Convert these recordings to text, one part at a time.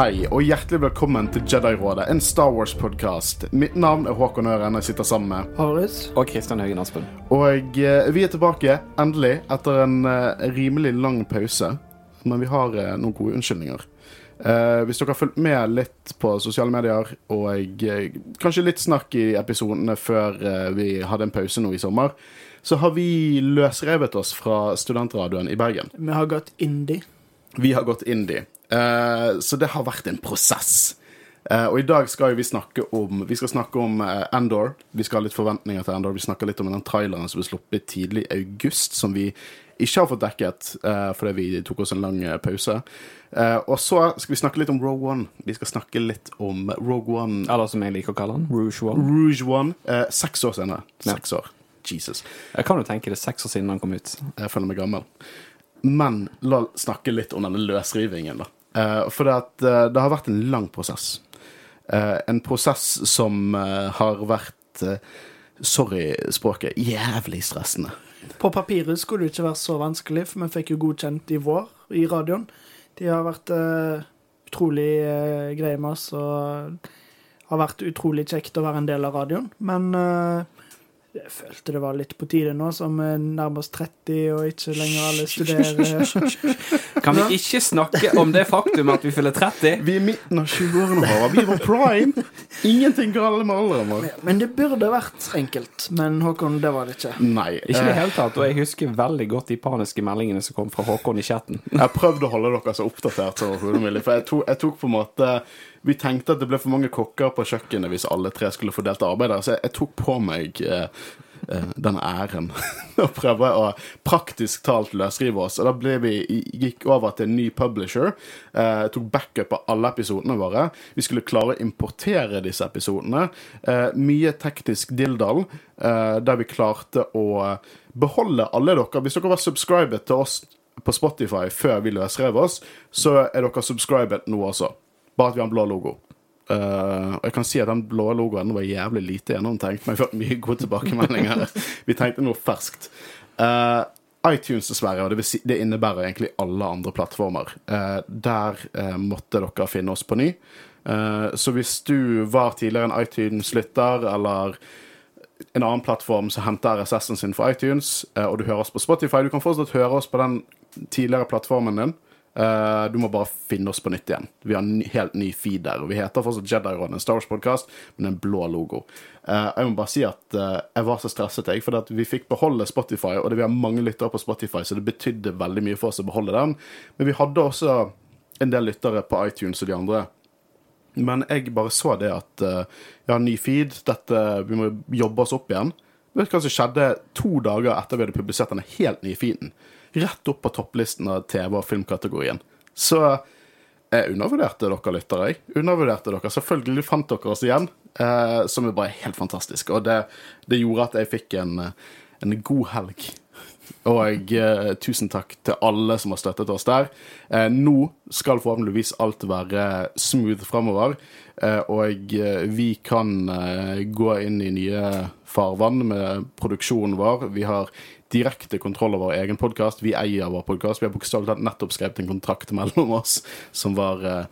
Hei, og hjertelig velkommen til Jedi-rådet, en Star Wars-podkast. Mitt navn er Håkon Øren, jeg sitter sammen med Horus. Og Kristian Høgen Aspen. Og eh, vi er tilbake, endelig, etter en eh, rimelig lang pause. Men vi har eh, noen gode unnskyldninger. Eh, hvis dere har fulgt med litt på sosiale medier, og eh, kanskje litt snakk i episodene før eh, vi hadde en pause nå i sommer, så har vi løsrevet oss fra studentradioen i Bergen. Vi har gått indie. Vi har gått indie. Eh, så det har vært en prosess. Eh, og i dag skal vi snakke om Vi skal snakke om eh, Endor. Vi skal ha litt forventninger til Endor. Vi snakker litt om den traileren som ble sluppet tidlig i august, som vi ikke har fått dekket eh, fordi vi tok oss en lang eh, pause. Eh, og så skal vi snakke litt om Rogue One. Vi skal snakke litt om Rogue One Eller som jeg liker å kalle den, Rouge One. Rouge One. Eh, seks år senere. Seks år. Jesus. Jeg kan jo tenke det seks år siden den kom ut. Jeg føler meg gammel. Men la oss snakke litt om denne løsrivingen, da. Eh, for det, at, eh, det har vært en lang prosess. Eh, en prosess som har vært Sorry, språket. Jævlig stressende. På papiret skulle det ikke være så vanskelig, for vi fikk jo godkjent i vår i radioen. De har vært utrolig uh, greie med oss og har vært utrolig kjekt å være en del av radioen. Men eh, jeg følte det var litt på tide nå, som nærmer nærmest 30 og ikke lenger alle studerer. Kan vi ikke snakke om det faktum at vi fyller 30? Vi er midten av 20-årene våre. Vi var prime. Ingenting galt med alderen vår. Men det burde vært enkelt. Men Håkon, det var det ikke. Nei. Ikke i det eh, hele tatt, og jeg husker veldig godt de paniske meldingene som kom fra Håkon i chatten. Jeg prøvde å holde dere så oppdatert som overhodet mulig. For jeg tok, jeg tok på en måte Vi tenkte at det ble for mange kokker på kjøkkenet hvis alle tre skulle få delt arbeid der, så jeg, jeg tok på meg eh, eh, den æren å prøve å praktisk talt løsrive oss. Og da vi, gikk over til en ny publisher. Eh, tok backup av alle episodene våre. Vi skulle klare å importere disse episodene. Eh, mye teknisk dilldall, eh, der vi klarte å beholde alle dere. Hvis dere var subscribet til oss på Spotify før vi løsrev oss, så er dere subscribet nå også. Bare at vi har en blå logo. Uh, og jeg kan si at den blå logoen var jævlig lite gjennomtenkt, men jeg har fått mye gode tilbakemeldinger. vi tenkte noe ferskt. Uh, iTunes, dessverre, og det, si, det innebærer egentlig alle andre plattformer. Eh, der eh, måtte dere finne oss på ny. Eh, så hvis du var tidligere en iTunes-lytter, eller en annen plattform som henter RSS-en sin fra iTunes, eh, og du hører oss på Spotify, du kan fortsatt høre oss på den tidligere plattformen din. Eh, du må bare finne oss på nytt igjen. Vi har en ny, helt ny feed der. og Vi heter fortsatt Jedi-rådet, en Star Wars-podkast, men en blå logo. Uh, jeg må bare si at uh, jeg var så stresset, jeg, for vi fikk beholde Spotify, og det, vi har mange lyttere på Spotify, så det betydde veldig mye for oss å beholde den. Men vi hadde også en del lyttere på iTunes og de andre. Men jeg bare så det at uh, en ny feed, dette, vi må jobbe oss opp igjen. Vet du hva som skjedde to dager etter vi hadde publisert denne helt nye feeden? Rett opp på topplisten av TV- og filmkategorien. Så jeg undervurderte dere lyttere. Jeg undervurderte dere. Selvfølgelig fant dere oss igjen, eh, som er bare helt fantastisk. Og det, det gjorde at jeg fikk en, en god helg. Og eh, tusen takk til alle som har støttet oss der. Eh, nå skal forhåpentligvis alt være smooth framover. Eh, og eh, vi kan eh, gå inn i nye farvann med produksjonen vår. Vi har direkte kontroll over vår egen podkast. Vi eier vår podkast. Vi har bokstavelig talt nettopp skrevet en kontrakt mellom oss som var uh,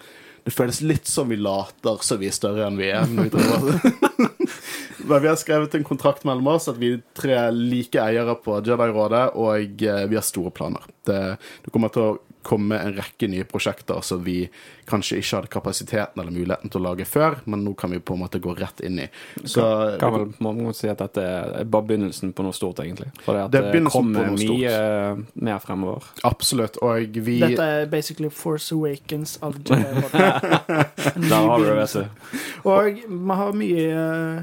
Det føles litt som vi later så vi er større enn vi er. Vi Men vi har skrevet en kontrakt mellom oss at vi tre like eiere på Jedi-rådet, og uh, vi har store planer. Det, det kommer til å komme en rekke nye prosjekter som vi kanskje ikke hadde kapasiteten eller muligheten til å lage før, men nå kan vi på en måte gå rett inn i. Så Kan vel man si at dette er bare begynnelsen på noe stort, egentlig. For det, at Det det kommer mye eh, mer fremover. absolutt. Og vi Dette er basically Force Awakens av Jedi. Der har du det, vet du. Og vi har mye eh,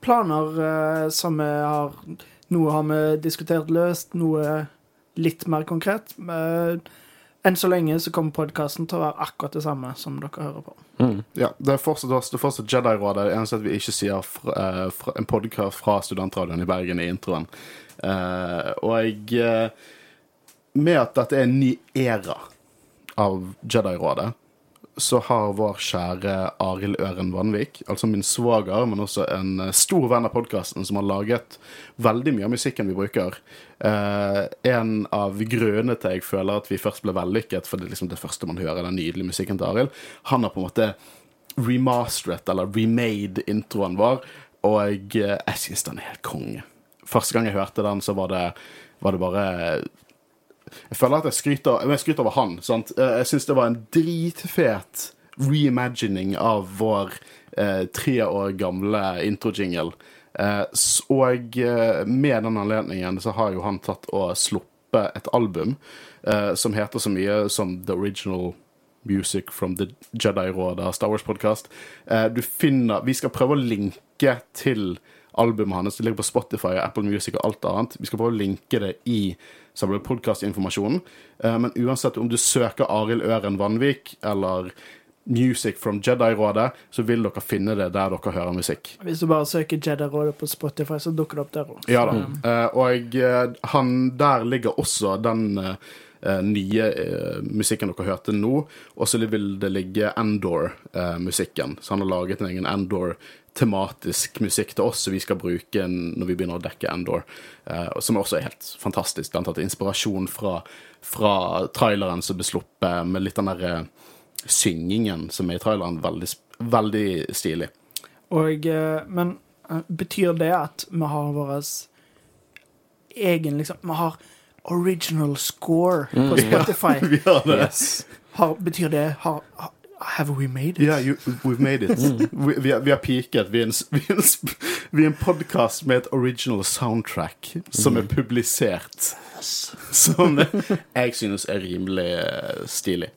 planer eh, som vi har Noe har vi diskutert løst, noe litt mer konkret. Men enn så lenge så kommer podkasten til å være akkurat det samme som dere hører på. Mm. Ja, det er fortsatt det er fortsatt Jedi-rådet. Det eneste at vi ikke sier fra, eh, fra, en podkast fra studentradioen i Bergen i introen. Eh, og jeg eh, Med at dette er en ny æra av Jedi-rådet, så har vår kjære Arild Øren Vanvik, altså min svoger, men også en eh, stor venn av podkasten, som har laget veldig mye av musikken vi bruker. Eh, en av grunnene til jeg føler at vi først ble vellykket, for det er liksom det første man hører, den nydelige musikken til Arild, han har på en måte remasteret, eller remade, introen vår, og eh, jeg syns den er helt konge. Første gang jeg hørte den, så var det, var det bare Jeg føler at jeg skryter, jeg skryter over han. Sant? Eh, Jeg syns det var en dritfet reimagining av vår eh, tre år gamle introjingle. Eh, og eh, med den anledningen så har jo han tatt og sluppet et album eh, som heter så mye som The Original Music from the Jedi-rådet av Star Wars-podkast. Du Vi skal prøve å linke til albumet hans. Det ligger på Spotify og Apple Music og alt annet. Vi skal prøve å linke det i selve podkastinformasjonen. Eh, men uansett om du søker Arild Øren Vanvik eller Music from Jedi-rådet, så vil dere finne det der dere hører musikk. Hvis du bare søker Jedi-rådet på Spotify, så dukker det opp der òg. Ja da. Mm. og eh, han, der ligger også den nye musikken dere hørte nå. Og så vil det ligge Endor-musikken. så han har laget en egen Endor-tematisk musikk til oss som vi skal bruke når vi begynner å dekke Endor. Uh, som også er helt fantastisk. Blant annet inspirasjon fra, fra traileren som ble sluppet, med litt den der eh, syngingen som er i traileren. Veldig, veldig stilig. Og, eh, men betyr det at vi har vår egen liksom Vi har original score på Spotify. Vi har det. Yes. Har, betyr det har, har, Have we made it? Yeah, you, we've made it. Vi, vi, har- vi peaket. Vi er en, s- vi er en, vi er en podkast med et original soundtrack som er publisert. Som jeg synes er rimelig eh, stilig.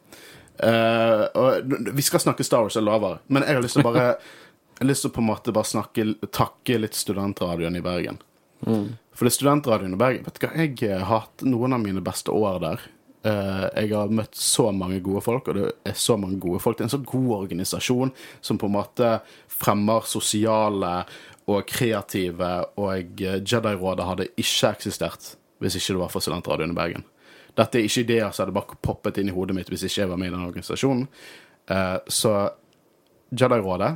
Uh, og vi skal snakke Star Wars, jeg lover. Men jeg har lyst til å bare Jeg har lyst til å på en måte bare snakke, takke litt studentradioen i Bergen. For det er studentradioen i Bergen. Vet du hva, Jeg har hatt noen av mine beste år der. Eh, jeg har møtt så mange gode folk, og det er så mange gode folk. Det er en så god organisasjon som på en måte fremmer sosiale og kreative, og eh, Jedi-rådet hadde ikke eksistert hvis ikke det var for studentradioen i Bergen. Dette er ikke ideer som hadde bare poppet inn i hodet mitt hvis ikke jeg var med i den organisasjonen. Uh, så Jedi-rådet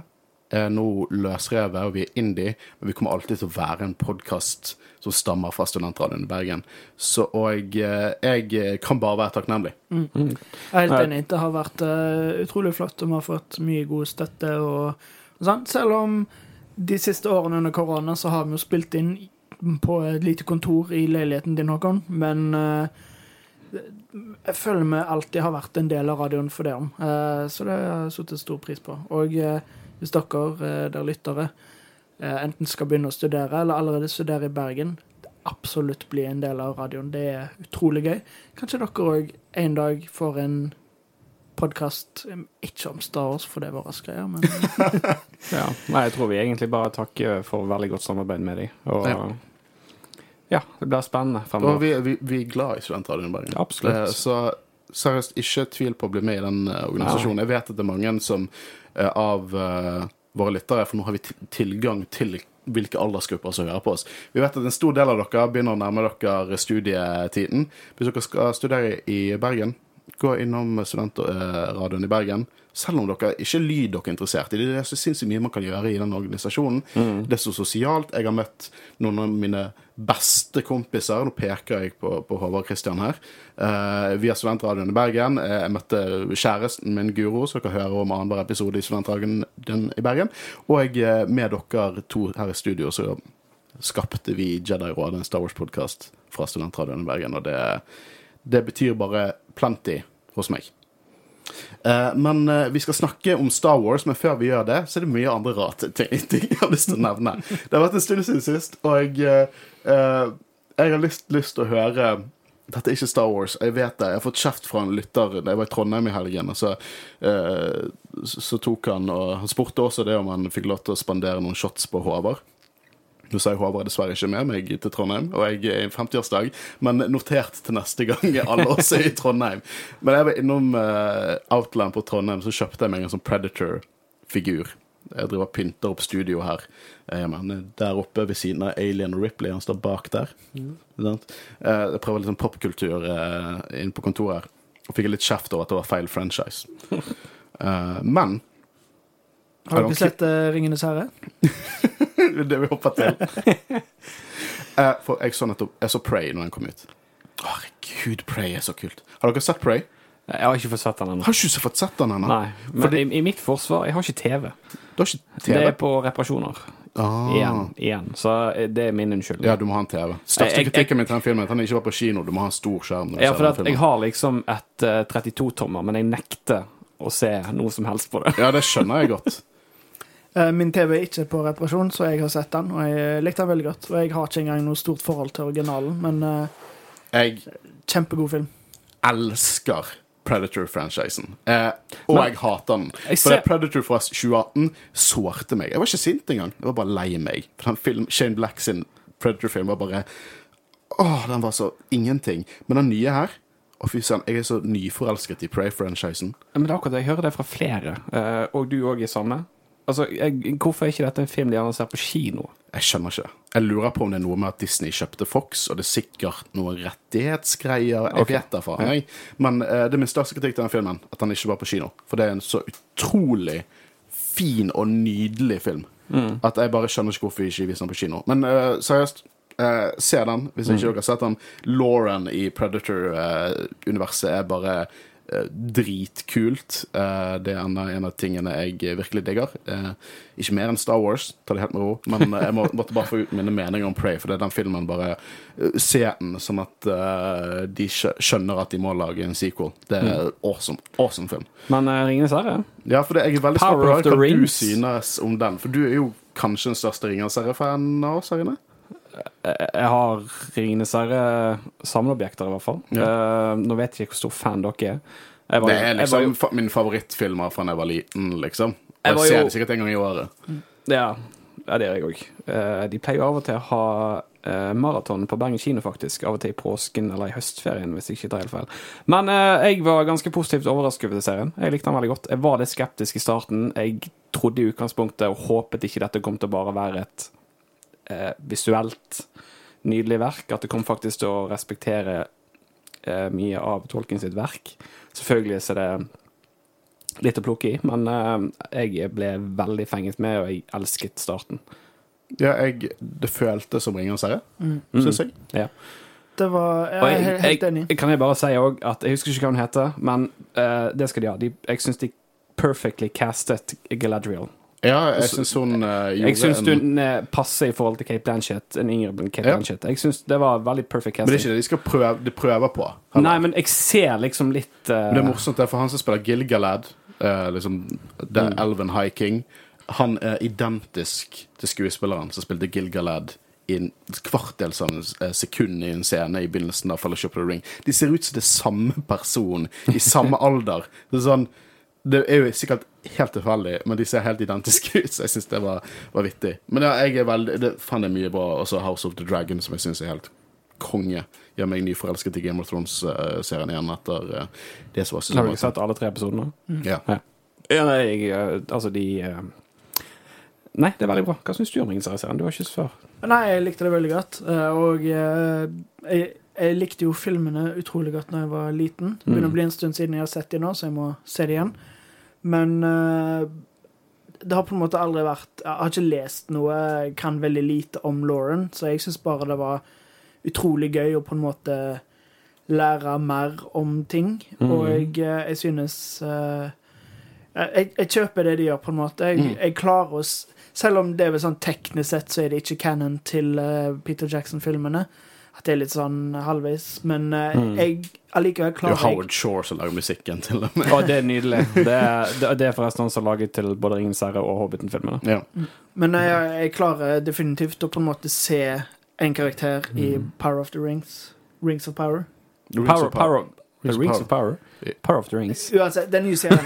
er nå løsrevet, og vi er indie, men vi kommer alltid til å være en podkast som stammer fra Studentradioen i Bergen. Så, og eh, jeg kan bare være takknemlig. Jeg er helt enig. Det har vært uh, utrolig flott, og vi har fått mye god støtte. Og, og sånn. Selv om de siste årene under korona så har vi jo spilt inn på et lite kontor i leiligheten din, Håkon. Men uh, jeg føler vi alltid har vært en del av radioen for det om. Eh, så det har jeg satt stor pris på. Og eh, hvis dere eh, der lyttere eh, enten skal begynne å studere, eller allerede studere i Bergen, absolutt bli en del av radioen. Det er utrolig gøy. Kanskje dere òg en dag får en podkast ikke om Star Wars, for det er våre greier, men Ja. Nei, jeg tror vi egentlig bare takker for veldig godt samarbeid med dem. Og Ja. ja, det blir spennende fremover. vi, vi, vi er glad i Studentradioen i Bergen. Absolutt. Eh, Så seriøst, ikke tvil på å bli med i den organisasjonen. organisasjonen. Jeg vet at det er mange som av eh, våre lyttere, for nå har vi tilgang til hvilke aldersgrupper som hører på oss. Vi vet at en stor del av dere begynner å nærme dere studietiden. Hvis dere skal studere i Bergen, gå innom studentradioen i Bergen. Selv om dere ikke er lyd dere er interessert i. Det er så sinnssykt mye man kan gjøre i den organisasjonen. Det er så sosialt. Jeg har møtt noen av mine beste kompiser. Nå peker jeg på, på Håvard Kristian her. Uh, via Studentradioen i Bergen. Eh, jeg møtte kjæresten min Guro, som dere hører om annenhver episode i Studentradioen i Bergen. Og eh, med dere to her i studio så skapte vi Jedi-rådet, en Star Wars-podkast fra Studentradioen i Bergen. Og det, det betyr bare plenty hos meg. Eh, men eh, vi skal snakke om Star Wars, men før vi gjør det, så er det mye andre rare ting, jeg har lyst til å nevne. Det har vært en stund siden sist, og eh, eh, jeg har lyst, lyst til å høre dette er ikke Star Wars, jeg vet det. Jeg har fått kjeft fra en lytter da jeg var i Trondheim i helgen. Og så så tok han og Han spurte også det om han fikk lov til å spandere noen shots på Håvard. Nå sa jeg Håvard dessverre ikke med meg til Trondheim, og jeg er i 50-årsdag, men notert til neste gang alle oss er i Trondheim. Men jeg var innom uh, Outland på Trondheim, så kjøpte jeg meg en sånn Predator-figur. Jeg driver og pynter opp studio her. Eh, men der oppe ved siden av Alien og Ripley, han står bak der. Sant? Eh, jeg prøver litt sånn popkultur inn på kontoret her, og fikk litt kjeft over at det var feil franchise. Men Har dere sett uh, 'Ringenes herre'? det er vi hopper til. uh, for jeg så nettopp Jeg så Prey når den kom ut. Herregud, Prey er så kult. Har dere sett Prey? Jeg har ikke fått sett den ennå. Har ikke fått sett den ennå? Nei. Men Fordi- i, i mitt forsvar, jeg har ikke TV. Du har ikke TV? Det er på reparasjoner. Ah. Igjen. igjen. Så eh, det er min unnskyldning. Ja, du må ha en TV. Største kritikken min til den filmen er at han ikke var på kino. Du må ha en stor skjerm. Ja, for at jeg har liksom et uh, 32-tommer, men jeg nekter å se noe som helst på det. Ja, det skjønner jeg godt. Eh, Min TV er ikke på reparasjon, så jeg har sett den, og jeg likte den veldig godt. Og jeg har ikke engang noe stort forhold til originalen, men eh, Jeg kjempegod film. elsker Predator-franchisen. Eh, og Men- jeg hater den. Jeg For ser- det Predator fra 2018 sårte meg. Jeg var ikke sint engang. Jeg var bare lei meg. For den film, Shane Black sin Predator-film var bare Åh, den var så ingenting. Men den nye her Å, fy søren, jeg er så nyforelsket i Prey-franchisen. Men det er akkurat det, jeg hører det fra flere, eh, og du òg er samme. Altså, jeg, Hvorfor er ikke dette en film de gjerne ser på kino? Jeg skjønner ikke. Jeg lurer på om det er noe med at Disney kjøpte Fox, og det er sikkert noen rettighetsgreier. Jeg vet jeg. Men uh, det er min største kritikk til den filmen, at den ikke var på kino. For det er en så utrolig fin og nydelig film at jeg bare skjønner ikke hvorfor vi ikke viser den på kino. Men uh, seriøst, Uh, se den hvis ikke dere har sett den. Lauren i Predator-universet er bare dritkult. Eh, det er en av, tingene jeg virkelig digger. Eh, ikke mer enn Star Wars, ta det helt med ro. Men eh, jeg må, måtte bare få ut mine meninger om Prey, for det er den filmen bare eh, Se den sånn at eh, de skjønner at de må lage en sequel. Det er awesome. Awesome film. Men uh, Ringenes herre? Ja, for det, jeg er veldig spent på hva du synes om den. For du er jo kanskje den største Ringenes herre-fanen av oss her inne? Jeg jeg har Ringenes herre samleobjekter, i hvert fall. Eh, nå vet jeg ikke hvor stor fan dere er. Var, Det er liksom jo, fa- min favorittfilmer fra da jeg var liten, liksom. Og Jeg jeg ser jo- det sikkert en gang i året. ja, ja, det gjør jeg òg. de pleier jo av og til å ha uh, maraton på Bergen kino, faktisk. Av og til i påsken eller i høstferien, hvis jeg ikke tar helt feil. Men eh, jeg var ganske positivt overrasket over serien. Jeg likte den veldig godt. Jeg var litt skeptisk i starten. Jeg trodde i utgangspunktet og håpet ikke dette kom til å bare være et eh, visuelt nydelig verk. At det kom faktisk til å respektere eh, mye av Tolkien sitt verk. Selvfølgelig så er det litt å plukke i, men eh, jeg ble veldig fenget med, og jeg elsket starten. Ja, jeg, det føltes som Ringenes herre, Mm. syns jeg. Ja. Det var Jeg er helt, enig. jeg, enig. kan jeg bare si òg at jeg husker ikke hva hun heter, men uh, det skal de ha. De, jeg syns de perfectly castet Galadriel. Ja, jeg syns hun uh, gjorde Jeg syns en hun en... passer i forhold til Kate Blanchett, en yngre Kate Ja. Blanchett. Jeg syns det var veldig perfect casting. Men det er ikke det de skal prøve, de prøver på. heller. Nei, men jeg ser liksom litt Men Det er morsomt, det er for han som spiller Gilgalad, uh, liksom The Mm. Elven High King, han er identisk til skuespilleren som spilte Gilgalad i en kvartdels eh, sekund i en scene i begynnelsen av Fellowship of the Ring. De ser ut som det er samme person i samme alder. Det er sånn det er jo sikkert helt tilfeldig, men de ser helt identiske ut, så jeg syns det var, var vittig. Men ja, jeg er veldig det, fant jeg mye bra. Også House of the Dragon, som jeg syns er helt konge. Gjør meg nyforelsket i Game of Thrones-serien igjen etter eh, det som var Har du ikke sett alle tre episodene? Ja. Ja, nei, jeg, eh, altså de eh, Nei, det er veldig bra. Hva syns du om Ringenes herre-serien? Du har ikke før. Nei, jeg likte det veldig godt. Og jeg, jeg likte jo filmene utrolig godt da jeg var liten. Det begynner Mm. å bli en stund siden jeg har sett dem nå, så jeg må se dem igjen. Men eh, det har på en måte aldri vært Jeg har ikke lest noe, jeg kan veldig lite om Lauren, så jeg syns bare det var utrolig gøy å på en måte lære mer om ting. Mm. Og jeg, eh, jeg synes eh, jeg, jeg kjøper det de gjør, på en måte. Jeg, Mm. jeg klarer å Selv om det er vel sånn teknisk sett så er det ikke canon til Peter Jackson-filmene. At det er litt sånn halvveis. Men eh, Mm. jeg allikevel Det er jo jeg Howard Shore som lager musikken til og med. Å, det er nydelig. Det er, det- det er forresten han som har laget til både Ringenes herre og Hobbiten-filmene. Ja. Men jeg, jeg klarer definitivt å på en måte se en karakter i Power of the Rings. Rings of Power. Power, power, Rings Rings of Power. Power. Of the Rings. Uansett, den nye serien.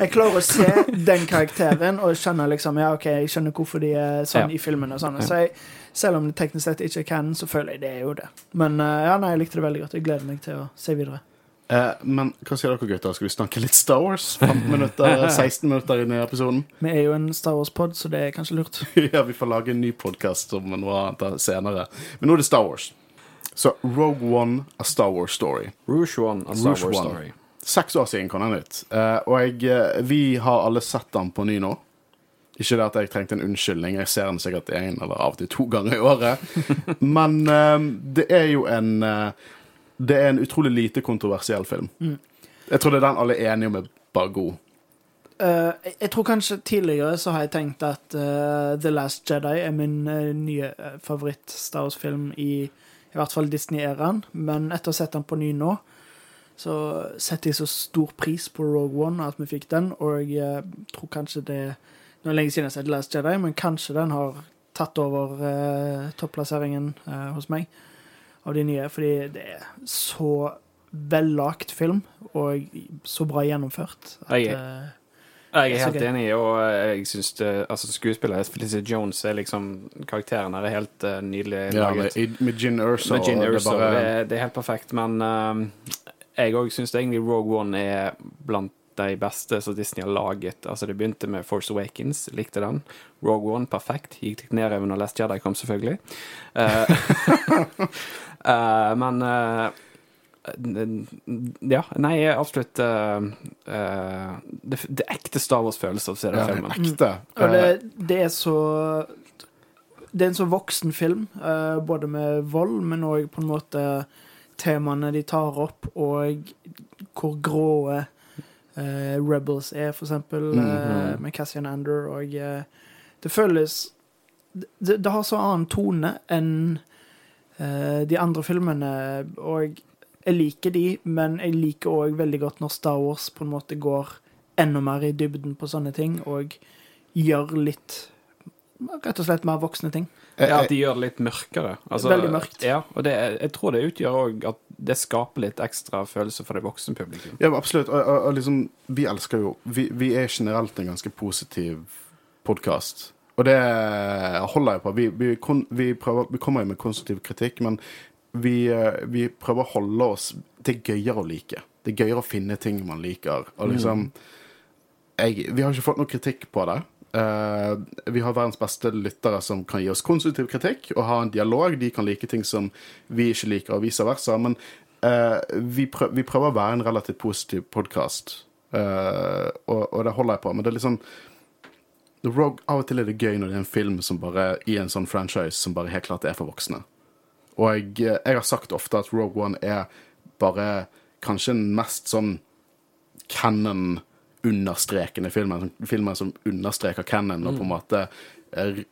Jeg klarer å se den karakteren og skjønner liksom Ja, OK, jeg skjønner hvorfor de er sånn Ja. i filmene og sånn. Ja. Så jeg, selv om det teknisk sett ikke er canon, så føler jeg det er jo det. Men eh, ja, nei, jeg likte det veldig godt. Jeg gleder meg til å se videre. Eh, men hva sier dere, gutter? Skal vi snakke litt Star Wars? 15 minutter, 16 minutter inn i episoden? Vi er jo en Star Wars-pod, så det er kanskje lurt. ja, vi får lage en ny podkast om noe annet senere. Men nå er det Star Wars. Så Rogue One, A Star Wars Story. Rouge One, A Star Rouge Wars One. Story. seks år siden kom den ut. Eh, og jeg, eh, vi har alle sett den på ny nå. Ikke det at jeg trengte en unnskyldning, jeg ser den sikkert én eller av og til to ganger i året. Men eh, det er jo en eh, Det er en utrolig lite kontroversiell film. Jeg tror det er den alle er enige om er bare god. Eh, jeg- jeg tror kanskje tidligere så har jeg tenkt at eh, The Last Jedi er min eh, nye uh, favoritt-Star Wars-film i i hvert fall Disney-æraen. Men etter å ha sett den på ny nå, så setter jeg så stor pris på Rogue One at vi fikk den, og jeg tror kanskje det Nå er det lenge siden jeg har sett Last Jedi, men kanskje den har tatt over eh, topplasseringen eh, hos meg av de nye, fordi det er så vellagt film, og så bra gjennomført. At, Jeg- Jeg er helt enig, og jeg syns det Altså, skuespiller Felicity Jones er liksom Karakteren her er helt uh, nydelig Ja, laget. med, med Gin Erso. Med Gin og det er Erso. bare- Det, det er helt perfekt, men uh, jeg òg syns egentlig Rogue One er blant de beste som Disney har laget. Altså, det begynte med Force Awakens, likte den. Rogue One, perfekt. Gikk litt nedover når Last Jedi kom, selvfølgelig. Uh, eh, men eh, ja, nei, absolutt uh, uh, det, det ekte Star Wars-følelse å se den ja, filmen. ekte. Og Eh, det, det er så Det er en så voksen film, uh, både med vold, men òg på en måte temaene de tar opp, og hvor grå eh, Rebels er, for eksempel, eh, Mhm. med Cassian Ander, og det føles det, det har så annen tone enn eh, de andre filmene, og jeg liker de, men jeg liker òg veldig godt når Star Wars på en måte går enda mer i dybden på sånne ting, og gjør litt Rett og slett mer voksne ting. eh, Ja, at de gjør det litt mørkere. Altså, Veldig mørkt. Ja, og det, jeg tror det utgjør òg at det skaper litt ekstra følelse for det voksne publikum. Ja, absolutt. Og, og, og liksom, vi elsker jo vi, vi er generelt en ganske positiv podkast. Og det holder jeg på. Vi, vi, kon, vi, prøver, vi kommer jo med konstruktiv kritikk, men vi, eh, vi prøver å holde oss Det er gøyere å like. Det er gøyere å finne ting man liker. Og liksom jeg, Vi har ikke fått noe kritikk på det. Uh, vi har verdens beste lyttere som kan gi oss konstruktiv kritikk og ha en dialog. De kan like ting som vi ikke liker, og vice versa. Men uh, vi, prøver, vi prøver å være en relativt positiv podkast, og, og det holder jeg på. Men det er liksom Rogue, Av og til er det gøy når det er en film som bare, i en sånn franchise som bare helt klart er for voksne. Og jeg, jeg har sagt ofte at Rogue One er bare kanskje den mest sånn canon-understrekende filmen. Filmen som understreker canon og på en måte er,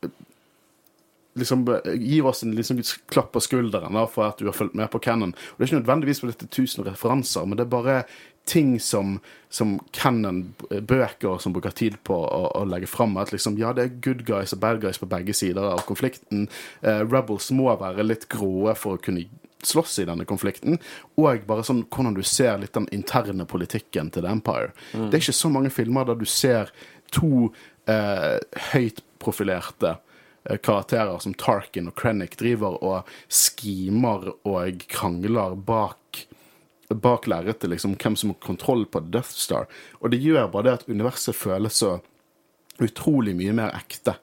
liksom gir oss en liksom, klapp på skulderen da, for at du har fulgt med på canon. Og det er ikke nødvendigvis fordi det er tusen referanser, men det er bare ting som, som canon-bøker som bruker tid på å, å legge fram. At liksom, ja, det er good guys og bad guys på begge sider av konflikten. Eh, Rebels må være litt gråe for å kunne slåss i denne konflikten, og bare sånn hvordan du ser litt den interne politikken til The Empire. Det er ikke så mange filmer der du ser to eh, høyt profilerte eh, karakterer som Tarkin og Krennic driver og skimer og krangler bak bak lerretet, liksom, hvem som har kontroll på Death Star. Og det gjør bare det at universet føles så utrolig mye mer ekte.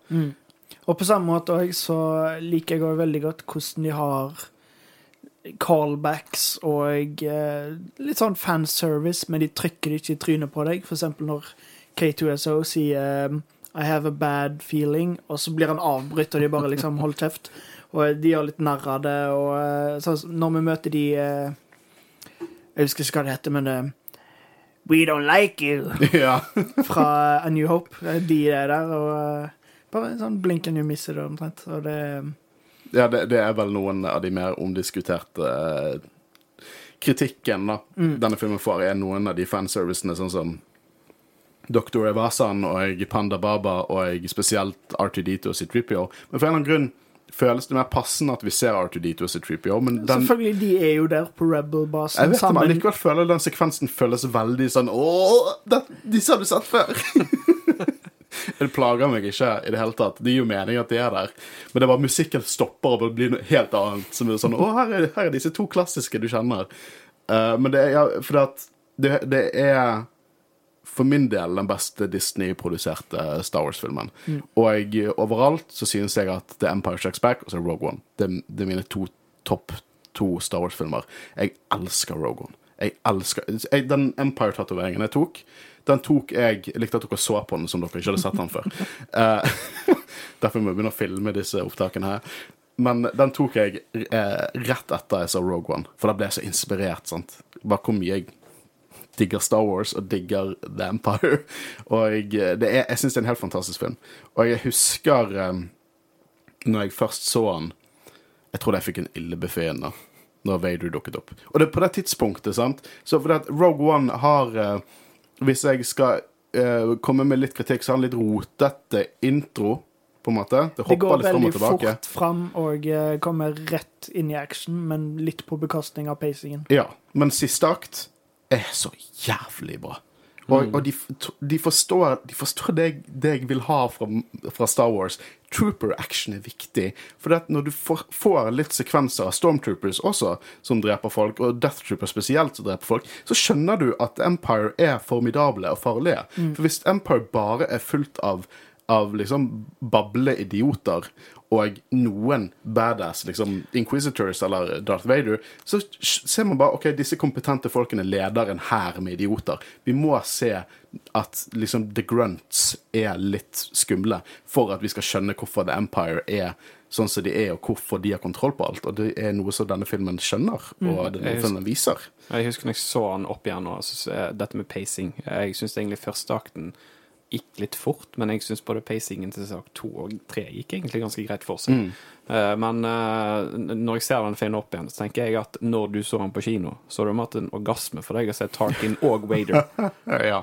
Og på samme måte også, så liker jeg òg veldig godt hvordan de har callbacks og eh, litt sånn fanservice, men de trykker det ikke i trynet på deg. For eksempel når K2SO sier I have a bad feeling, og så blir han avbrutt, og de bare liksom holder kjeft. Og de gjør litt narr av det, og sånn når vi møter de eh, Jeg husker ikke hva det heter, men eh, We don't like you ja. fra A New Hope. eh, De er der, og eh, bare en sånn blink and you miss it omtrent. Og det ja det, det er vel noen av de mer omdiskuterte kritikken da, denne filmen får, er noen av de fanservicene, sånn som Dr. Evasan og Panda Baba og spesielt R2D2 og C3PO. Men for en eller annen grunn føles det mer passende at vi ser R2D2 og C3PO, men den Selvfølgelig, de er jo der på Rebel-basen Jeg vet det, men likevel føler den sekvensen føles veldig sånn Åh, det, disse har du sett før! det plager meg ikke i det hele tatt. Det gir jo mening at de er der. Men det er bare musikken stopper og blir noe helt annet. Som er sånn Å, her er, her er disse to klassiske du kjenner. Uh, men det er ja, fordi at det, det er for min del den beste Disney-produserte Star Wars-filmen. Og jeg, overalt så synes jeg at The Empire Strikes Back og så Rogue One. Det, det er mine to topp to Star Wars-filmer. Jeg elsker Rogue One. Jeg elsker jeg, Den Empire-tatoveringen jeg tok, den tok jeg Jeg likte at dere så på den som dere ikke hadde sett den før. uh, derfor må jeg begynne å filme disse opptakene her. Men den tok jeg eh, rett etter jeg så Rogue One, for da ble jeg så inspirert. sant? Bare hvor mye jeg digger Star Wars og digger The Empire. Og jeg, det er, jeg syns det er en helt fantastisk film. Og jeg husker um, når jeg først så den Jeg tror jeg fikk en illebuffé da når Vader dukket opp. Og det er på det tidspunktet, sant Så fordi at Rogue One har uh, Hvis jeg skal uh, komme med litt kritikk, så har han litt rotete intro, på en måte. Det Det går veldig fort fram og eh, kommer rett inn i action, men litt på bekostning av pacingen. Ja, men siste akt er så jævlig bra. Og, og de, de forstår, de forstår det, jeg, det jeg vil ha fra, fra Star Wars. Trooper action er viktig. For når du får, får litt sekvenser av Stormtroopers også, som dreper folk, og Death Troopers spesielt, som dreper folk, så skjønner du at Empire er formidable og farlige. For hvis Empire bare er fullt av av liksom bable idioter og noen badass liksom Inquisitors eller Darth Vader, så ser man bare ok, disse kompetente folkene leder en hær med idioter. Vi må se at liksom The Grunts er litt skumle for at vi skal skjønne hvorfor The Empire er sånn som de er, og hvorfor de har kontroll på alt. Og det er noe som denne filmen skjønner, og mm. denne filmen viser. Jeg husker når jeg så den opp igjen og så, så, dette med pacing. Jeg syns egentlig første akten gikk litt fort, men jeg syns både pacingen til sak to og tre gikk egentlig ganske greit for seg. Eh, men uh, når jeg ser den filmen opp igjen, så tenker jeg at når du så den på kino, så har du hatt en orgasme for deg å se Tarkin og Wader. Ja.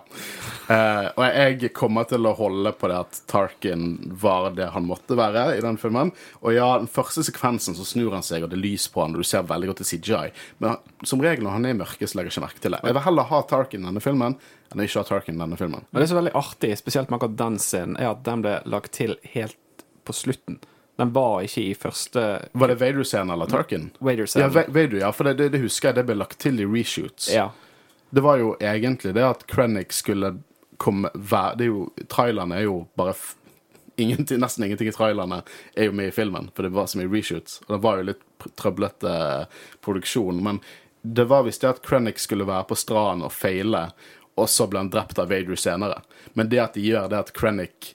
Uh, og jeg kommer til å holde på det at Tarkin var det han måtte være i den filmen. Og ja, den første sekvensen så snur han seg, og det er lys på han, og du ser veldig godt til CJI. Men som regel når han er i mørket, så legger jeg ikke merke til det. Jeg vil heller ha Tarkin i denne filmen enn ikke ha Tarkin i denne filmen. Men det som er veldig artig, spesielt med akkurat den scenen, er at den ble lagt til helt på slutten. Den var ikke i første Var det Vader-scenen eller Tarkin? Ja, Wader-scenen. Ja, Vader, ja, for det, det, det husker jeg det ble lagt til i reshoots. Ja. Det var jo egentlig det at Krennic skulle komme hver, det er jo, Trailerne er jo bare ingenting, Nesten ingenting i trailerne er jo med i filmen, for det var så mye reshoots. Og det var jo litt trøblete eh, produksjon. Men det var visst det at Krennic skulle være på stranden og feile, og så ble han drept av Vader senere. Men det at de gjør det at Krennic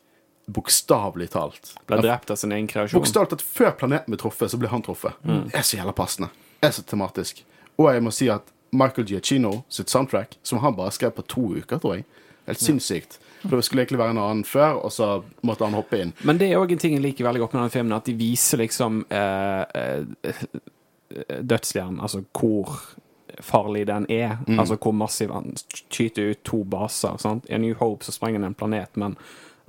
bokstavelig talt Ble drept av sin egen kreasjon. Bokstavelig talt, før planeten ble truffet, så ble han truffet. Det er så jævla passende. Det er så tematisk. Og jeg må si at Michael Giacchino sitt soundtrack, som han bare skrev på to uker, tror jeg, helt sinnssykt. For Det skulle egentlig være en annen før, og så måtte han hoppe inn. Men det er òg en ting jeg liker veldig godt med denne filmen, at de viser liksom eh, eh, dødsstjernen, altså hvor farlig den er. Altså hvor massiv han skyter ut to baser. Sant? I A New Hope så sprenger han en planet, men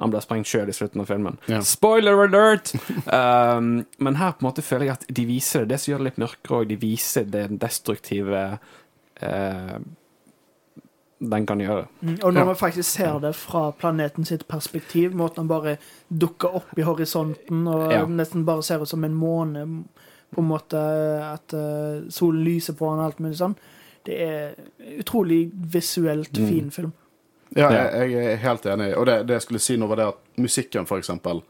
han blir sprengt sjøl i slutten av filmen. Ja. Spoiler alert! um, men her på en måte føler jeg at de viser det. Det som gjør det litt mørkere òg, de viser den destruktive uh, den kan gjøre. Mm, Og når Ja. man faktisk ser det fra planeten sitt perspektiv, måten han bare dukker opp i horisonten og Ja. nesten bare ser ut som en måne, på en måte at eh, solen lyser på han og alt mulig sånn, det er utrolig visuelt Mm. fin film. Ja, jeg, jeg er helt enig. Og det, det jeg skulle si nå, var det at musikken, for eksempel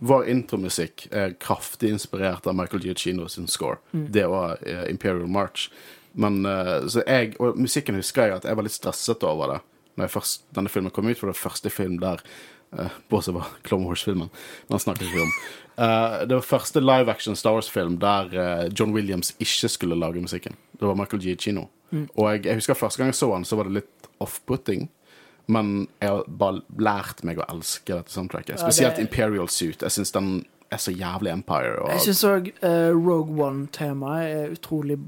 Vår intromusikk er kraftig inspirert av Michael Giacchino sin score. Det var eh, Imperial March. Men eh, så jeg, Og musikken husker jeg at jeg var litt stresset over det Når jeg først, denne filmen kom ut, for det var første film der Bortsett fra Clone Wars-filmen. Den snakker vi ikke om. Uh, det var første live action Star Wars-film der eh, John Williams ikke skulle lage musikken. Det var Michael Giacchino. Og jeg, jeg husker første gang jeg så han, så var det litt off-putting. Men jeg har bare lært meg å elske dette soundtracket. Ja, Spesielt det- Imperial Suit. Jeg syns den er så jævlig Empire. Og, Jeg syns òg Rogue One-temaet er utrolig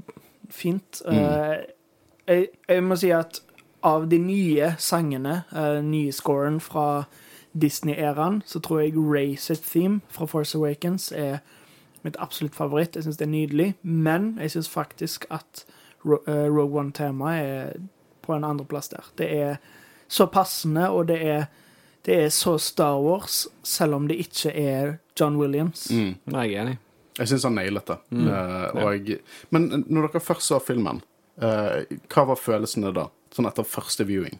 fint. Mm. Eh, jeg, jeg må si at av de nye sangene, uh, nye scoren fra Disney-æraen, så tror jeg sitt theme fra Force Awakens er mitt absolutt favoritt. Jeg syns det er nydelig. Men jeg syns faktisk at eh, Rogue One-temaet er på en andreplass der. Det er så passende, og det er, det er så Star Wars, selv om det ikke er John Williams. mm, Nei, jeg er enig. jeg syns han nailet det. Mm. Uh, og, men når dere først så filmen, uh, hva var følelsene da? Sånn etter første viewing?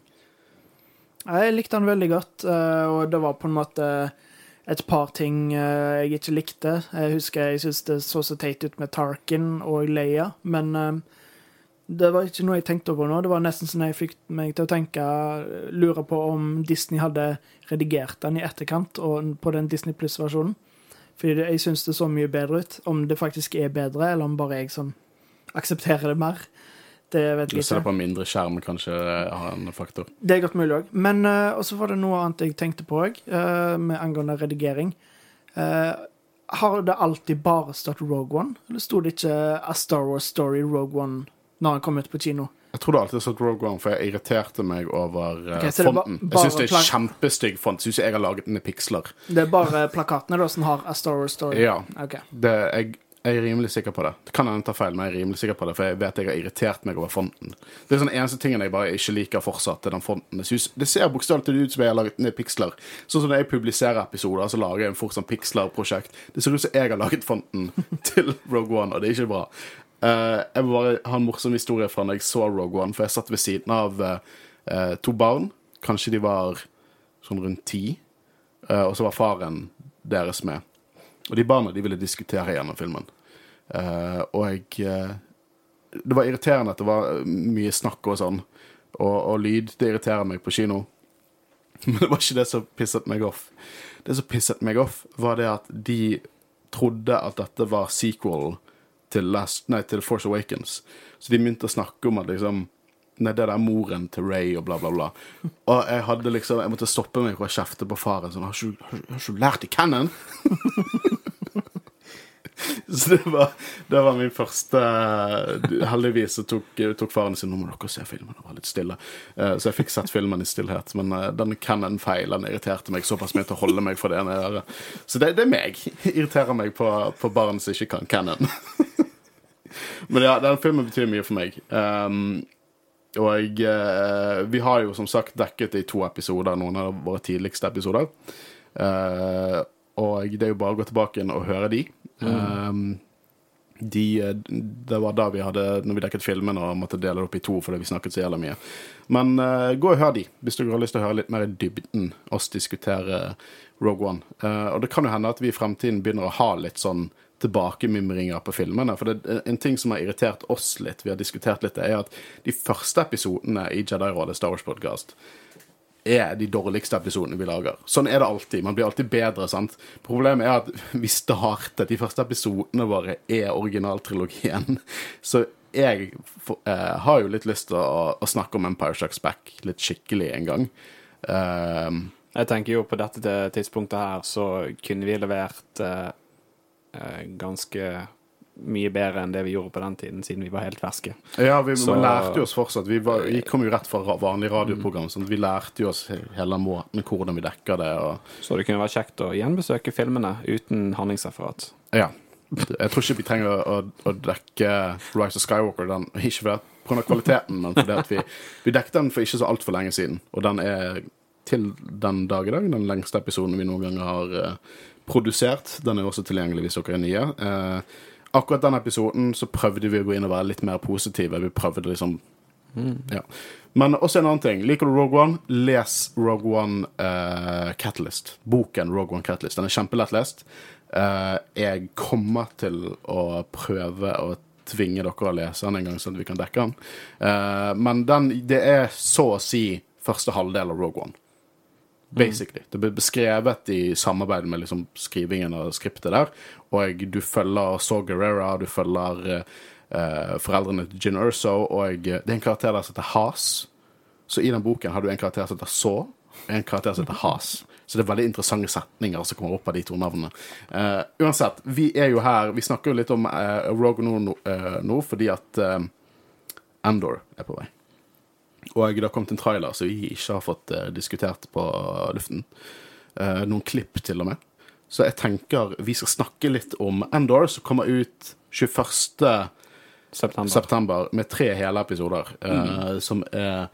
Jeg likte han veldig godt, eh, og det var på en måte et par ting eh, jeg ikke likte. Jeg husker jeg syntes det så så teit ut med Tarkin og Leia, men eh, Det var ikke noe jeg tenkte over nå. Det var nesten sånn jeg fikk meg til å tenke Lure på om Disney hadde redigert den i etterkant og på den Disney Pluss-versjonen. Fordi jeg syns det så mye bedre ut. Om det faktisk er bedre, eller om bare jeg som aksepterer det mer. Det vet jeg ikke. ikke. på en mindre skjerm, kanskje har en faktor. Det er godt mulig òg. Men uh, også var det noe annet jeg tenkte på òg, med angående redigering. Uh, har det alltid bare stått Rogue One, eller sto det ikke A Star Wars Story Rogue One når han kom ut på kino? Jeg tror det alltid har stått Rogue One, for jeg irriterte meg over eh, Ok, så det er ba- Jeg syns det er kjempestygg font. Syns jeg har laget den i piksler. Det er bare plakatene da som har A Star Wars Story? Ja. Okay. Det, jeg, jeg er rimelig sikker på det. Det kan hende jeg tar feil, men jeg er rimelig sikker på det, for jeg vet jeg har irritert meg over fonten. Det er sånn eneste tingen jeg bare ikke liker fortsatt, er den fonten. Det ser bokstavelig ut som jeg har laget ned piksler. Sånn som når jeg publiserer episoder, så lager jeg en fort sånn piksler-prosjekt. Det ser ut som jeg har laget fonten til Rogue One, og det er ikke bra. Eh, jeg vil bare ha en morsom historie fra når jeg så Rogue One, for jeg satt ved siden av eh, to barn. Kanskje de var sånn rundt ti. Eh, og så var faren deres med. Og de barna de ville diskutere gjennom filmen. Uh, og jeg uh, Det var irriterende at det var mye snakk og sånn. Og, og lyd. Det irriterer meg på kino. Men det var ikke det som pisset meg off. Det som pisset meg off, var det at de trodde at dette var sequel til, til Force Awakens. Så de begynte å snakke om at liksom Nei, det der moren til Ray og bla, bla, bla. Og jeg hadde liksom Jeg måtte stoppe meg og kjefte på faren sånn Har ikke, du lært i canon? Så det var, det var min første Heldigvis så tok, tok faren sin Nå må dere se filmen og være litt stille. Eh, Så jeg fikk sett filmen i stillhet. Men eh, den canon-feilen irriterte meg såpass mye til å holde meg for det ene øret. Så det, det er meg. Irriterer meg på, på barn som ikke kan canon. Men ja, den filmen betyr mye for meg. Um, og eh, vi har jo som sagt dekket i to episoder noen av våre tidligste episoder. Eh, og det er jo bare å gå tilbake og høre de. Um, de eh, Det var da vi hadde Når vi dekket filmen og måtte dele det opp i to fordi vi snakket så jævla mye. Men eh, gå og hør de hvis dere har lyst til å høre litt mer i dybden oss diskutere Rogue One. Eh, og det kan jo hende at vi i fremtiden begynner å ha litt sånn tilbakemimringer på filmene. For det, en ting som har irritert oss litt, vi har diskutert litt, det er at de første episodene i Jedi-rådet Star Wars Podcast er de dårligste episodene vi lager. Sånn er det alltid. Man blir alltid bedre. sant? Problemet er at vi startet De første episodene våre er originaltrilogien. Så jeg eh, har jo litt lyst til å, å snakke om Empire Strikes Back litt skikkelig en gang. Um, Jeg tenker jo på dette tidspunktet her så kunne vi levert eh, ganske mye bedre enn det vi gjorde på den tiden, siden vi var helt ferske. ja, vi, Så- lærte oss fortsatt. Vi, var, vi kom jo rett fra ra- vanlig radioprogram, så vi lærte jo oss hele måten hvordan vi dekker det. og Så det kunne være kjekt å gjenbesøke filmene uten handlingsreferat. Ja. Jeg tror ikke vi trenger å, å, å dekke Rise of Skywalker, den, ikke fordi av kvaliteten, men fordi at vi, vi dekket den for ikke så altfor lenge siden. Og den er til den dag i dag den lengste episoden vi noen gang har eh, produsert. Den er også tilgjengelig hvis dere er nye. Eh, akkurat den episoden så prøvde vi å gå inn og være litt mer positive. Vi prøvde liksom ja. Men også en annen ting. Liker du Rogue One? Les Rogue One eh, Catalyst. Boken Rogue One Catalyst. Den er kjempelett lest. Eh, jeg kommer til å prøve å tvinge dere å lese den en gang, sånn at vi kan dekke den. Eh, men den, det er så å si første halvdel av Rogue One. Basically. Det blir beskrevet i samarbeid med liksom skrivingen av skriptet der. Og du følger Saw Gerrera, du følger eh, foreldrene til Gin Urso, og eh, det er en karakter der som heter Has. Så i den boken har du en karakter som heter Saw, og en karakter som heter Has. Så det er veldig interessante setninger som kommer opp av de to navnene. Uh, uansett, vi er jo her Vi snakker jo litt om uh, Rogue nå, uh, nå fordi at Andor er på vei. Og det har kommet en trailer som vi ikke har fått eh, diskutert på luften. Eh, noen klipp, til og med. Så jeg tenker vi skal snakke litt om Endor, som kommer ut 21. September. september med tre hele episoder. mm. som er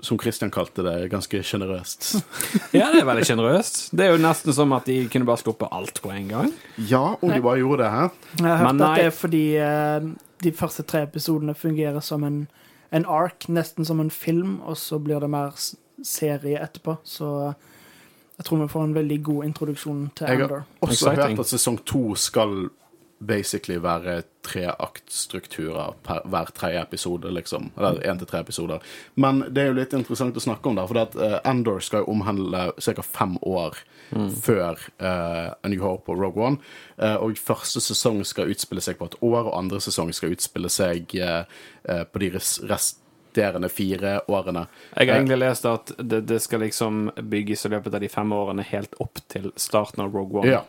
som Christian kalte det, ganske sjenerøst. Ja, det er veldig sjenerøst. Det er jo nesten som at de kunne bare sluppet alt på en gang. ja, om de bare gjorde det her. Jeg har hørt at det er fordi uh, de første tre episodene fungerer som en, en ark, nesten som en film, og så blir det mer serie etterpå. Så jeg tror vi får en veldig god introduksjon til Jeg har også Exciting. hørt at sesong to skal basically være treaktstrukturer hver tredje episode, liksom. Eller én til tre episoder. Men det er jo litt interessant å snakke om der, for at uh, skal jo omhandle ca. fem år før uh, A New Hope og Rogue One. Uh, og første sesong skal utspille seg på et år, og andre sesong skal utspille seg uh, på de res resterende fire årene. Jeg har egentlig lest at det, det skal liksom bygges i løpet av de fem årene helt opp til starten av Rogue One. Ja.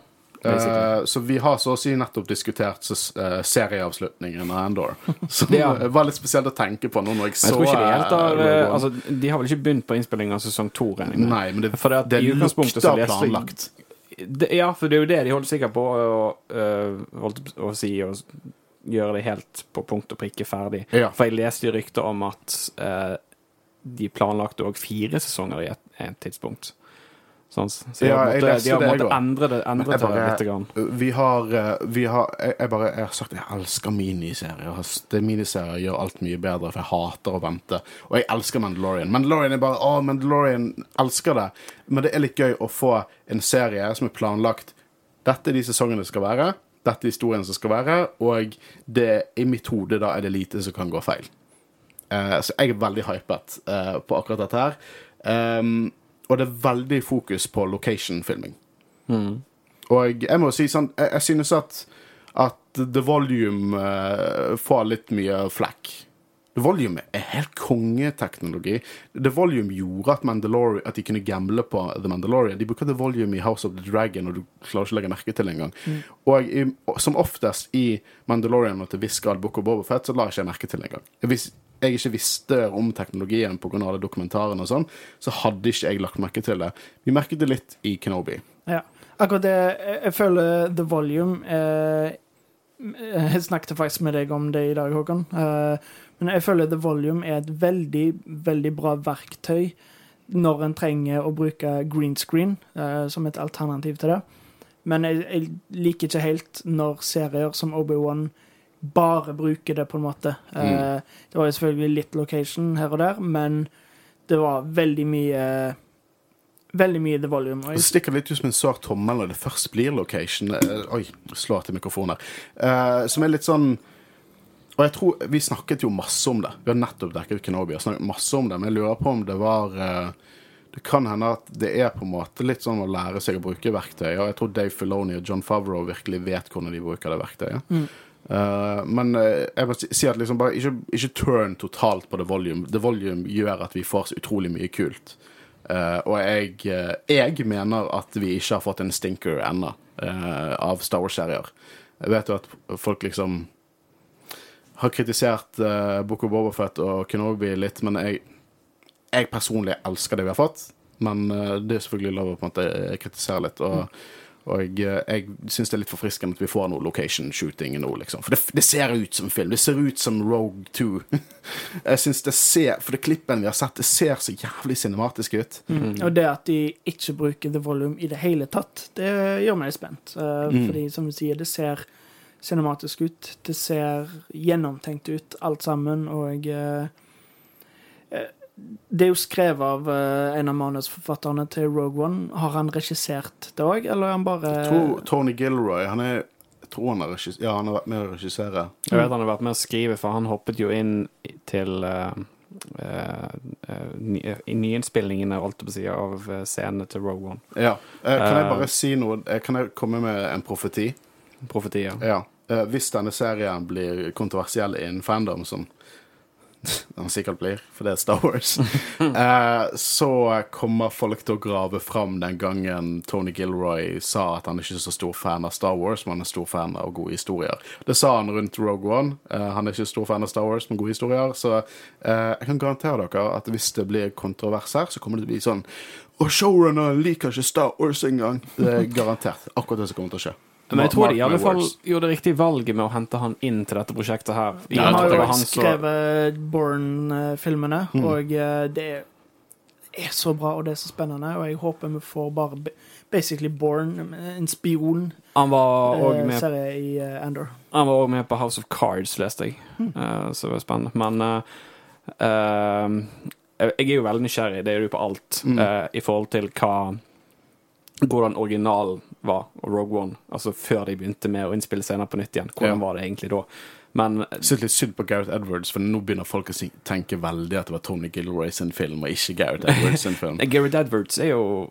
Eh, så vi har så å si nettopp diskutert uh, eh, serieavslutningen av Andor. Som Ja. var litt spesielt å tenke på nå når jeg Men så jeg det eh, eh, One. Altså, de har vel ikke begynt på innspilling av sesong to, regner jeg med? Nei, men det, For det det så lukter planlagt. Det, ja, for det er jo det de holder sikkert på å, å si å gjøre det helt på punkt og prikke ferdig. Ja. For jeg leste jo rykter om at de planlagte òg fire sesonger i et, et tidspunkt. Sånn, så de Ja, har, jeg måttet, også. endre det, endre Jeg det litt. Vi har, eh, vi har jeg, jeg bare jeg har sagt jeg elsker miniserier. Det Miniserier gjør alt mye bedre, for jeg hater å vente. Og jeg elsker Mandalorian. Mandalorian er bare Å, Mandalorian elsker det. Men det er litt gøy å få en serie som er planlagt. Dette er de sesongene det skal være. Dette er historien som skal være. Og det, i mitt hode da er det lite som kan gå feil. Uh, så jeg er veldig hypet uh, på akkurat dette her. Um, og det er veldig fokus på location-filming. Og jeg må si sånn, jeg, jeg synes at, at The Volume uh, får litt mye flekk. The Volume er helt kongeteknologi. The Volume gjorde at, Mandalorian, at de kunne gamble på The Mandalorian. De bruker The Volume i House of the Dragon, og du klarer ikke å legge merke til det engang. Og i, som oftest i Mandalorian og til viss grad Book of Bobafett, så la ikke jeg merke til det engang. Hvis jeg ikke visste om teknologien pga. alle dokumentarene og sånn, så hadde ikke jeg lagt merke til det. Vi merket det litt i Kenobi. Ja. Akkurat det Jeg, føler The Volume eh, Jeg snakket faktisk med deg om det i dag, Håkon. Eh, men jeg føler The Volume er et veldig, veldig bra verktøy når en trenger å bruke green screen eh, som et alternativ til det. Men jeg, jeg liker ikke helt når serier som Obi-Wan bare bruke det, på en måte. Mm. Det var jo selvfølgelig litt location her og der, men det var veldig mye Veldig mye The Volume. Det stikker litt ut som en svart tommel når det først blir location. Eh, Oi, slår til mikrofonen her. Eh, som er litt sånn Og jeg tror Vi snakket jo masse om det. Vi har nettopp dekket Kenobi og snakket masse om det, men jeg lurer på om det var eh, Det kan hende at det er på en måte litt sånn å lære seg å bruke verktøy. Og jeg tror Dave Filoni og John Favreau virkelig vet hvordan de bruker det verktøyet. Eh, men uh, jeg må si at liksom bare ikke, ikke turn totalt på The Volume. The Volume gjør at vi får så utrolig mye kult. Uh, og jeg, jeg mener at vi ikke har fått en stinker ennå av Star Wars-serier. Jeg vet jo at folk liksom har kritisert uh, Boko Bobafett og Kenobi litt, men jeg, jeg personlig elsker det vi har fått. Men det er selvfølgelig lov å på en måte kritisere litt. Og, og jeg, eh, jeg syns det er litt forfriskende at vi får noe location shooting nå, liksom. For det, det ser ut som film. Det ser ut som Rogue 2. jeg syns det ser For det klippen vi har sett, det ser så jævlig cinematisk ut. Og det at de ikke bruker The Volume i det hele tatt, det gjør meg spent. Eh, Fordi, som du sier, det ser cinematisk ut. Det ser gjennomtenkt ut, alt sammen, og uh, Det er jo skrevet av eh, en av manusforfatterne til Rogue One. Har han regissert det òg, eller er han bare Jeg tror Tony Gilroy han er jeg tror han har, ja, han har vært med å regissere. Jeg vet han har vært med å skrive, for han hoppet jo inn til uh, ny, nyinnspillingene holdt jeg på å si, av eh, scenene til Rogue One. Ja. Eh, kan jeg Eh. bare si noe? Eh, Kan jeg komme med en profeti? Profeti, Ja. ja. hvis denne serien blir kontroversiell innen fandom, den sikkert blir, for det er Star Wars, eh, så kommer folk til å grave fram den gangen Tony Gilroy sa at han ikke er så stor fan av Star Wars, men han er stor fan av gode historier. Det sa han rundt Rogue One. Eh, han er ikke stor fan av Star Wars, men gode historier. Så eh, jeg kan garantere dere at hvis det blir kontrovers her, så kommer det til å bli sånn Og showrunner liker ikke Star Wars engang. Det er garantert. Akkurat det som kommer til å skje. Men jeg tror de i alle fall gjorde det riktige valget med å hente han inn til dette prosjektet her. I Han har jo skrevet Born-filmene, Mm. og eh, det er så bra, og det er så spennende, og jeg håper vi får bare basically Born, en spion-serie Han var òg med, i Endor. Han var også med på House of Cards, leste jeg. Eh, så det var spennende. Men uh, eh, jeg er jo veldig nysgjerrig, det er du på alt, Mm. uh, i forhold til hva hvordan originalverket var, og Rogue One. Altså før de begynte med å innspille scener på nytt igjen. Hvordan Ja. var det egentlig da? Men Syns litt synd på Gareth Edwards, for nå begynner folk å tenke veldig at det var Tony Gilroy sin film, og ikke Gareth Edwards sin film. Gareth Edwards er jo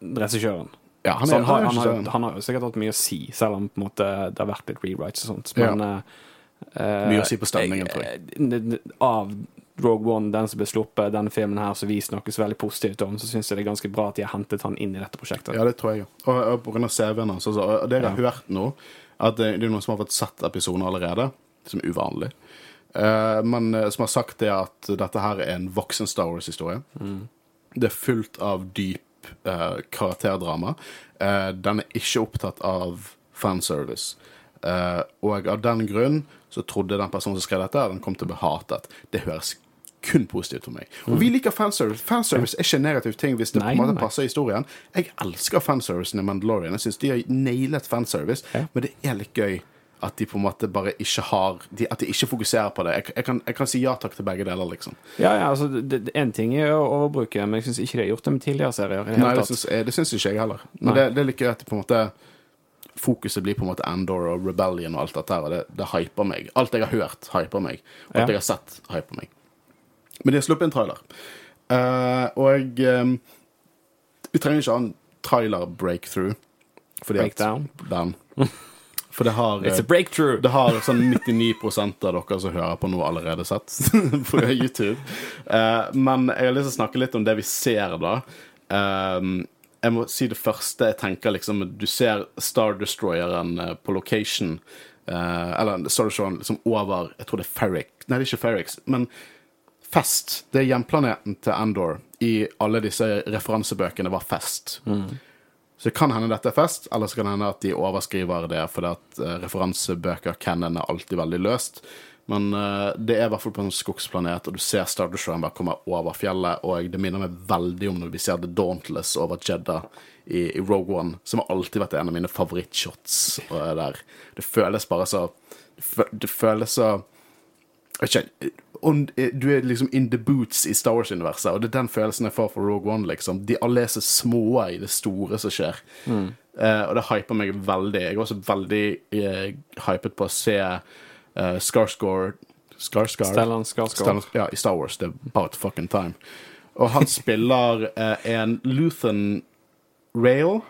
regissøren. Ja, han er, han, har, han han, har, han har jo sikkert hatt mye å si, selv om måte det har vært litt rewrites og sånt. Men ja. uh, Mye å si på stemningen, tror jeg. eh, Av Rogue One, den som ble sluppet, denne filmen her som vi snakkes veldig positivt om, så syns jeg det er ganske bra at de har hentet han inn i dette prosjektet. Ja, det tror jeg. Og, og på grunn av CV-en hans. altså, Og det jeg har hørt nå, at det, det er noen som har fått sett episoden allerede, som er uvanlig. uh, men eh, som har sagt det at dette her er en voksen Star Wars-historie. Det er fullt av dyp uh, karakterdrama. Uh, den er ikke opptatt av fanservice. Eh, og av den grunn så trodde den personen som skrev dette, den kom til å bli hatet. Det høres kun positivt for meg. Og vi liker fanservice. Fanservice er ikke en negativ ting hvis det Nei, på en måte nei. passer historien. Jeg elsker fanservicen i Mandalorian. Jeg syns de har nailet fanservice, Ja. men det er litt gøy at de på en måte bare ikke har de, At de ikke fokuserer på det. Jeg, jeg, kan, jeg kan si ja takk til begge deler, liksom. Ja, ja, altså, det- det- En ting er å overbruke, men jeg syns ikke de har gjort det med tidligere serier. i Nei, det syns, det syns ikke jeg heller. Men det, det er litt gøy at det på en måte fokuset blir på en måte Andor og Rebellion og alt dette her, og det, det hyper meg. Alt jeg har hørt, hyper meg. Og alt Ja. jeg har sett, hyper meg. Men de har sluppet en trailer. Uh, og um, vi trenger ikke ha en trailer-breakthrough. Breakdown. at-. For det har It's a eh, breakthrough! det har sånn 99 av dere som hører på noe, allerede sett på YouTube. Uh, men jeg har lyst til å snakke litt om det vi ser, da. Um, jeg må si det første jeg tenker liksom Du ser Star Destroyeren på location. Uh, eller Star Destroyeren liksom over Jeg tror det er Ferrix. Nei, det er ikke Ferrix, men Fest. Det er hjemplaneten til Andor. I alle disse referansebøkene var Fest. Så det kan hende dette er fest, eller så kan det hende at de overskriver det fordi at uh, referansebøker canon er alltid veldig løst. Men uh, det er i hvert fall på en skogsplanet, og du ser Star Destroyeren bare komme over fjellet. Og det minner meg veldig om når vi ser The Dauntless over Jedda i, i Rogue One, som har alltid vært en av mine favorittshots. Der. Det føles bare så det føles så jeg vet ikke, on, du er liksom in the boots i Star Wars-universet, og det er den følelsen jeg får for Rogue One. liksom. De alle er så små i det store som skjer. Eh, og det hyper meg veldig. Jeg er også veldig uh, hypet på å se uh, Skarsgård Skarsgård? Stellan Skarsgård. Ja, i Star Wars. Det er about fucking time. Og han spiller uh, en Luthan Rail.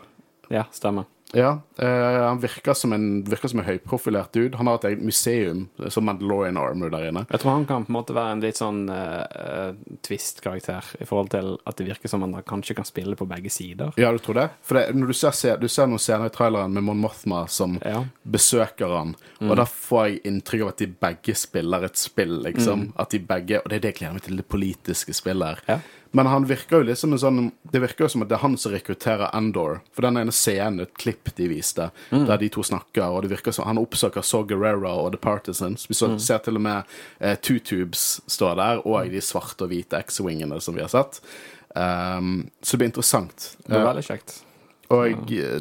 Ja, stemmer. Ja, uh, han virker som en, virker som en høyprofilert dude. Han har et eget museum som Mandalorian Armor der inne. Jeg tror han kan på en måte være en litt sånn uh, twist-karakter i forhold til at det virker som han kanskje kan spille på begge sider. Ja, du tror det? For det, når du ser, se- du ser noen scener i traileren med Mon Mothma som Ja. besøker han, og da får jeg inntrykk av at de begge spiller et spill, liksom. At de begge, Og det er det jeg gleder meg til, det politiske spillet her. Ja. Men han virker jo litt som en sånn Det virker jo som at det er han som rekrutterer Endor. For den ene scenen, et klipp de viste, der de to snakker, og det virker som han oppsøker Saw Gerrera og The Partisans. Vi så, ser til og med eh, Two Tubes står der, og de svarte og hvite X-wingene som vi har sett. Um, så det blir interessant. Det var Eh, veldig kjekt. og ja.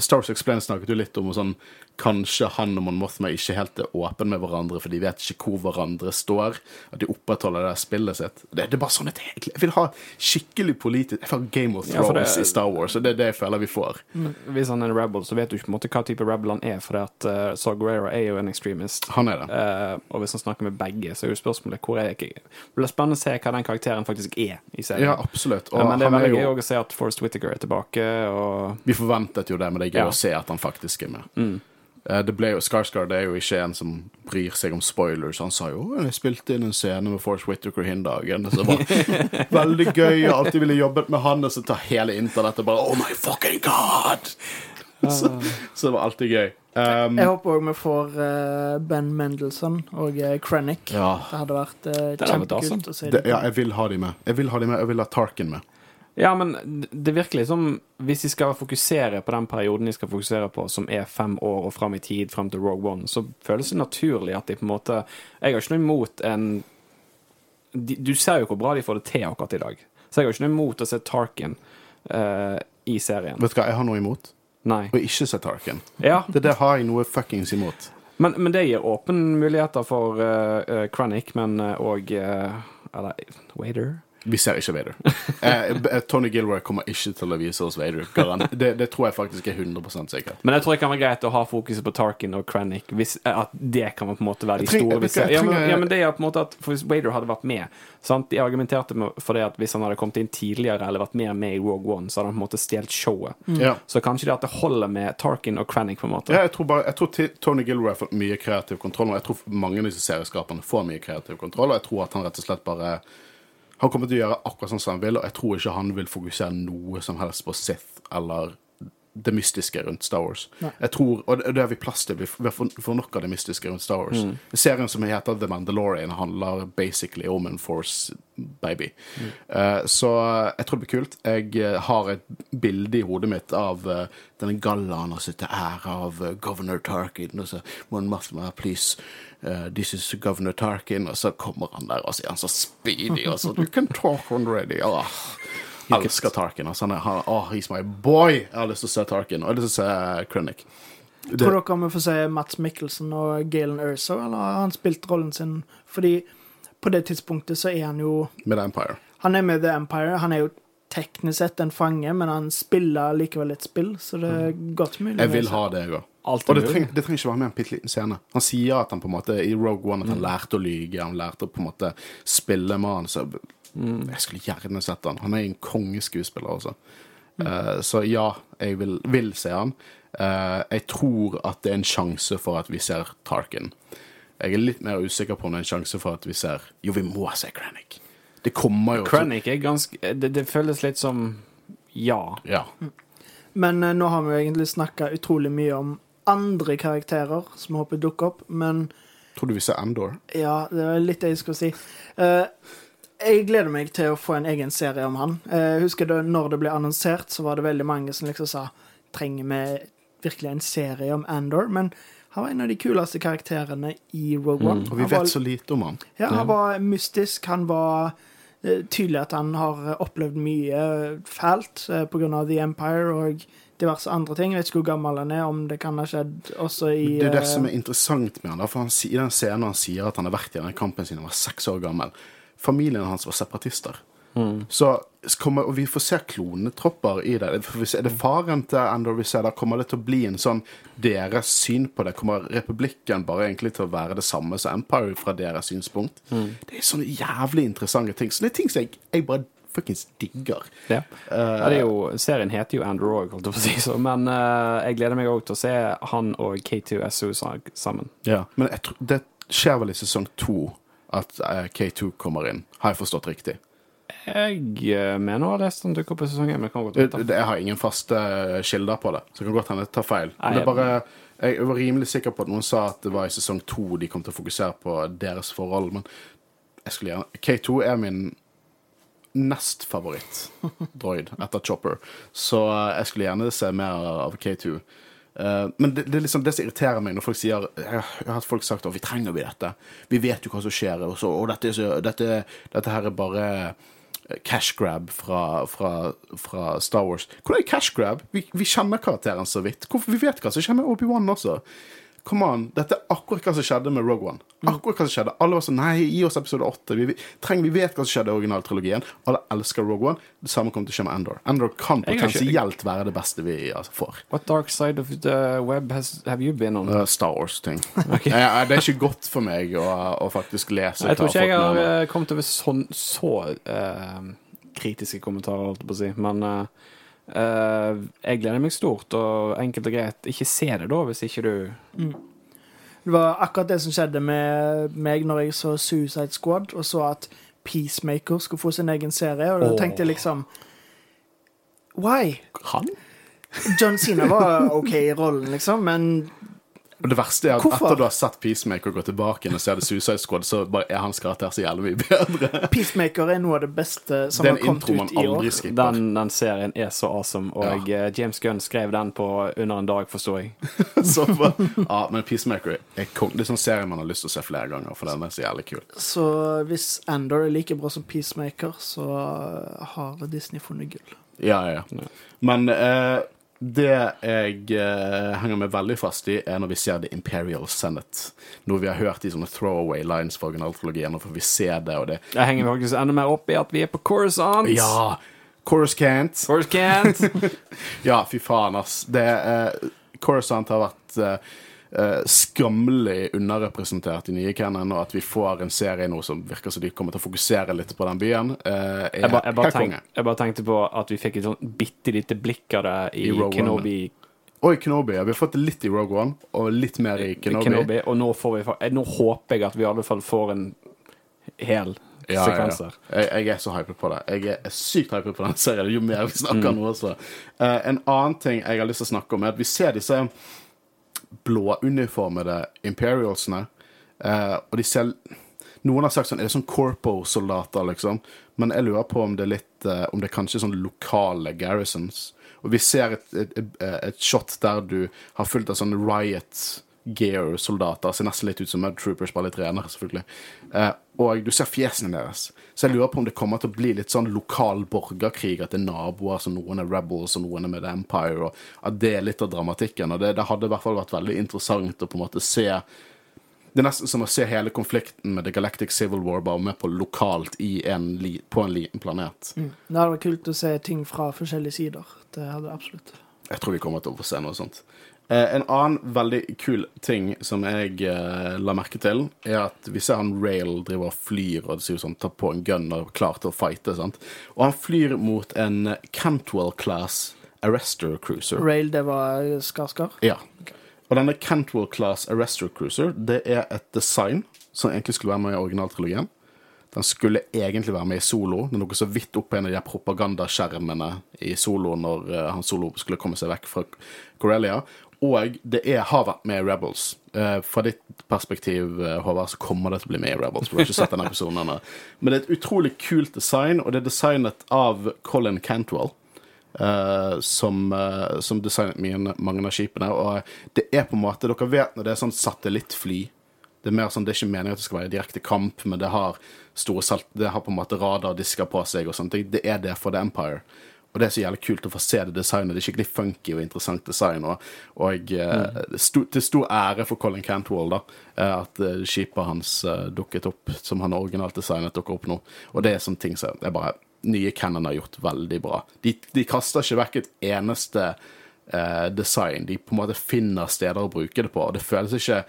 Star Wars Explained snakket jo litt om sånn Kanskje han og Mon Mothma ikke helt er åpne med hverandre, for de vet ikke hvor hverandre står. At de opprettholder det spillet sitt. Det, det er bare sånn at jeg, jeg vil ha skikkelig politisk Jeg vil ha Game of Ja, Thrones det- i Star Wars, og det er det jeg føler vi får. Hvis han er en rebel, så vet du ikke på en måte hva type rebel han er, for at uh, Saw Gerrera er jo en extremist. Han er det. Uh, og hvis han snakker med begge, så er jo spørsmålet hvor er jeg Det blir spennende å se hva den karakteren faktisk er i serien. Ja, absolutt. Ja, Og men det er veldig gøy å se at Forrest Whittaker er tilbake, og Vi forventet jo det, men det er gøy Ja. å se at han faktisk er med. Eh, Det ble jo, Skarsgård er jo ikke en som bryr seg om spoilers. Han sa jo jeg spilte inn en scene med Force Whittaker hin dagen. Så det var veldig gøy. Jeg alltid ville jobbet med han, og så tar hele internettet bare Oh my fucking god! Så, så det var alltid gøy. Um, Jeg håper òg vi får uh, Ben Mendelsohn og uh, Krennic. ja, Det hadde vært uh, kjempekult å se dem. ja, jeg vil ha dem med. Jeg vil ha med, jeg vil ha Tarkin med. Ja, men det virker liksom Hvis de skal fokusere på den perioden de skal fokusere på, som er fem år og fram i tid, fram til Rogue One, så føles det naturlig at de på en måte Jeg har ikke noe imot en de, Du ser jo hvor bra de får det til akkurat i dag. Så jeg har ikke noe imot å se Tarkin uh, i serien. Vet du hva jeg har noe imot? Nei. Å ikke se Tarkin. Ja, Det, der har jeg noe fuckings imot. men, men det gir åpne muligheter for uh, Krennic, men òg Eller Wader? Vi ser ikke Vader. Eh, eh, Tony Gilroy kommer ikke til å vise oss Vader. Det, det tror jeg faktisk er 100% sikkert. Men jeg tror det kan være greit å ha fokuset på Tarkin og Krennic. Hvis, eh, at det kan på en måte være de store jeg. Ja, men, ja, men det er på en måte at for Hvis Vader hadde vært med sant? De argumenterte for det at hvis han hadde kommet inn tidligere eller vært mer med i Rogue One, så hadde han på en måte stjålet showet. Ja. Så kanskje det at det holder med Tarkin og Krennic, på en måte. Ja, jeg tror, bare, jeg tror Tony Gilroy har fått mye kreativ kontroll, og jeg tror mange av disse serieskaperne får mye kreativ kontroll, og jeg tror at han rett og slett bare Han kommer til å gjøre akkurat sånn som han vil, og jeg tror ikke han vil fokusere noe som helst på Sith eller det mystiske rundt Star Wars. Jeg tror, Og det har vi plass til. Vi får- nok av det mystiske rundt Star Wars. Serien som heter The Mandalorian, handler basically om en Force baby. Eh, så jeg tror det blir kult. Jeg eh, har et bilde i hodet mitt av uh, denne gallaen og sitte ære av uh, governor Tarkin, og så Mon Mothma, please. uh, this is Governor Tarkin, og så kommer han der, og så er han så speedy, og så You can talk already. Åh. Jeg elsker Tarkin. Altså, han er, han, åh, he's my boy! Jeg har lyst til å se Tarkin, og jeg har lyst til å se Krennic. Det- Tror dere vi får se Mats Mikkelsen og Galen Erso, eller har han spilt rollen sin? Fordi på det tidspunktet så er han jo Med The Empire. Han er med The Empire. Han er jo teknisk sett en fange, men han spiller likevel et spill, så det er godt mulig. Jeg vil ha det, jeg òg. Alt Og det trenger, det trenger ikke være med en bitte liten scene. Han sier at han på en måte i Rogue One at han lærte å lyge, han lærte å på en måte spille med han. så Jeg skulle gjerne sett han. Han er en kongeskuespiller også. Uh, så ja, jeg vil, vil se han. Uh, jeg tror at det er en sjanse for at vi ser Tarkin. Jeg er litt mer usikker på om det er en sjanse for at vi ser Jo, vi må se Krennic. Det kommer jo Krennic er ganske det, det føles litt som ja. Ja. Men uh, nå har vi jo egentlig snakka utrolig mye om andre karakterer som håper dukker opp, men Tror du vi ser Andor? ja, det er litt det jeg skulle si. Eh, jeg gleder meg til å få en egen serie om han. Eh, Jeg husker du når det ble annonsert, så var det veldig mange som liksom sa trenger vi virkelig en serie om Andor? Men han var en av de kuleste karakterene i Rogue One. Og vi vet var- så lite om han. Ja, han var mystisk. Han var eh, tydelig at han har eh, opplevd mye fælt eh, av The Empire og diverse andre ting. Jeg vet ikke hvor gammel han er, om det kan ha skjedd også i Det er det eh, som er interessant med han. for han, I den scenen han sier at han har vært i denne kampen siden han var seks år gammel. Familien hans var separatister. Så kommer, og vi får se klonetropper i det. Er det faren til Andor vi ser der? Kommer det til å bli en sånn deres syn på det? Kommer republikken bare egentlig til å være det samme som Empire fra deres synspunkt? Det er sånne jævlig interessante ting. Sånne ting som jeg, jeg bare fuckings digger. Ja. ja, det er jo, serien heter jo Andrew Roy, si, så, men uh, jeg gleder meg òg til å se han og K2SO sammen. Ja, men jeg tror, det skjer vel i sesong to at eh, K2 kommer inn. Har jeg forstått riktig? Jeg eh, mener å ha lest den dukker opp i sesong én, jeg har ingen faste eh, kilder på det, så det kan godt hende jeg tar feil. Men det er bare, jeg var rimelig sikker på at noen sa at det var i sesong to de kom til å fokusere på deres forhold, men jeg skulle gjerne K2 er min nest favoritt-droid etter Chopper, så jeg skulle gjerne se mer av K2. Eh, men det, det er liksom det som irriterer meg når folk sier Jeg har hatt folk sagt at vi trenger vi dette. Vi vet jo hva som skjer, og, så, og dette, så, dette, dette her er bare cash grab fra, fra, fra Star Wars. Hvordan er cash grab? Vi, vi kjenner karakteren så vidt. Hvorfor, vi vet hva som skjer med Obi-Wan også. Come on, Dette er akkurat hva som skjedde med Rogue One. Akkurat hva som skjedde. Alle var sånn Nei, gi oss episode åtte. Vi, vi, trenger, vi vet hva som skjedde i originaltrilogien. Alle elsker Rogue One. Det samme kommer til å skje med Endor. Endor kan potensielt være det beste vi altså, får. What dark side of the web has, have you been on? Uh, Star Wars-ting. Eh, det er ikke godt for meg å, å faktisk lese jeg tror ikke jeg har mener. eh, kommet over sånn, så uh, kritiske kommentarer, holdt jeg på å si, men eh, jeg gleder meg stort, og enkelt og greit, ikke se det da, hvis ikke du Det var akkurat det som skjedde med meg når jeg så Suicide Squad og så at Peacemaker skulle få sin egen serie, og da tenkte jeg liksom Why? Han? John Cena var OK i rollen, liksom, men Og det verste er at Hvorfor? etter du har sett Peacemaker gå tilbake igjen og ser det Suicide Squad, så bare er hans karakter så jævlig mye bedre. Peacemaker er noe av det beste som Den har kommet ut i år. aldri skipper. Den, den serien er så awesome, og ja. James Gunn skrev den på under en dag, forstår jeg. Så ja, men Peacemaker er kong. Det er sånn serie man har lyst til å se flere ganger, for den er så jævlig kul. Så hvis Endor er like bra som Peacemaker, så har Disney funnet gull. Ja, ja. Men eh, Det jeg eh, henger meg veldig fast i, er når vi ser The Imperial Senate. Når vi har hørt de sånne throwaway lines fra originaltrilogien, og får vi se det og det. Jeg henger faktisk enda mer opp i at vi er på Coruscant. Ja! Coruscant. Coruscant. Ja, fy faen, ass. Det, eh, Coruscant har vært eh, eh, skammelig underrepresentert i nye canon, og at vi får en serie nå som virker som de kommer til å fokusere litt på den byen, eh, er Jeg, ba, jeg, bare tenk, jeg bare tenkte på at vi fikk et sånn bitte lite blikk av det i, I. Kenobi, Og i Kenobi. Ja, vi har fått det litt i Rogue One, og litt mer i Kenobi. Kenobi. Og nå, får vi, eh, nå håper jeg at vi i alle fall får en hel Ja, ja, ja. Jeg, jeg er så hypet på det. Jeg er sykt hypet på den serien. Jo mer vi Mm. snakker nå også. Uh, en annen ting jeg har lyst til å snakke om, er at vi ser disse blåuniformede Imperialsene, eh, og de selv Noen har sagt sånn Er det sånn Corpo-soldater, liksom? Men jeg lurer på om det er litt eh, Om det er kanskje sånn lokale garrisons. Og vi ser et, et, et, shot der du har fulgt av sånne riot gear-soldater. Ser nesten litt ut som Mud Troopers, bare litt renere, selvfølgelig. Eh, og du ser fjesene deres. Så jeg lurer på om det kommer til å bli litt sånn lokal borgerkrig. At det er naboer, som noen er rebels, og noen er med The Empire. Og at det er litt av dramatikken. Og det, det hadde i hvert fall vært veldig interessant å på en måte se det er nesten som å se hele konflikten med The Galactic Civil War bare med på lokalt i en på en liten planet. Det hadde vært kult å se ting fra forskjellige sider. Det hadde absolutt. Jeg tror vi kommer til å få se noe sånt. Eh, en annen veldig kul ting som jeg eh, la merke til, er at vi ser han Rail driver og flyr og han tar på en gun og er klar til å fighte. sant? Og han flyr mot en Cantwell-class Arrestor Cruiser. Rail, det var Skarskar? Ja. Og denne Cantwell Class Arrestor Cruiser det er et design som egentlig skulle være med i originaltrilogien. Den skulle egentlig være med i Solo. Den lå så vidt opp en av de propagandaskjermene i Solo når eh, han Solo skulle komme seg vekk fra Corellia. Og det er, har vært med i Rebels. Uh, fra ditt perspektiv, eh, Håvard, så kommer det til å bli med i Rebels. for Du har ikke sett denne episoden ennå. Men det er et utrolig kult design, og det er designet av Colin Cantwell Uh, som, uh, som designet mine, mange av skipene. Og det er på en måte Dere vet når det er sånn satellittfly Det er mer sånn, det er ikke meningen at det skal være direkte kamp, men det har store salt, det har på en måte radardisker på seg og sånne ting. Det er det for The Empire. Og det er så jævlig kult å få se det designet. Det er skikkelig funky og interessant design. Og, og mm. sto, til stor ære for Colin Cantwell, da, eh, at eh, skipet hans eh, dukket opp, som han originalt designet, dukker opp nå. Og det er sånne ting som er bare nye Cannon har gjort veldig bra. De, de kaster ikke vekk et eneste eh, design. De på en måte finner steder å bruke det på. Og det føles ikke,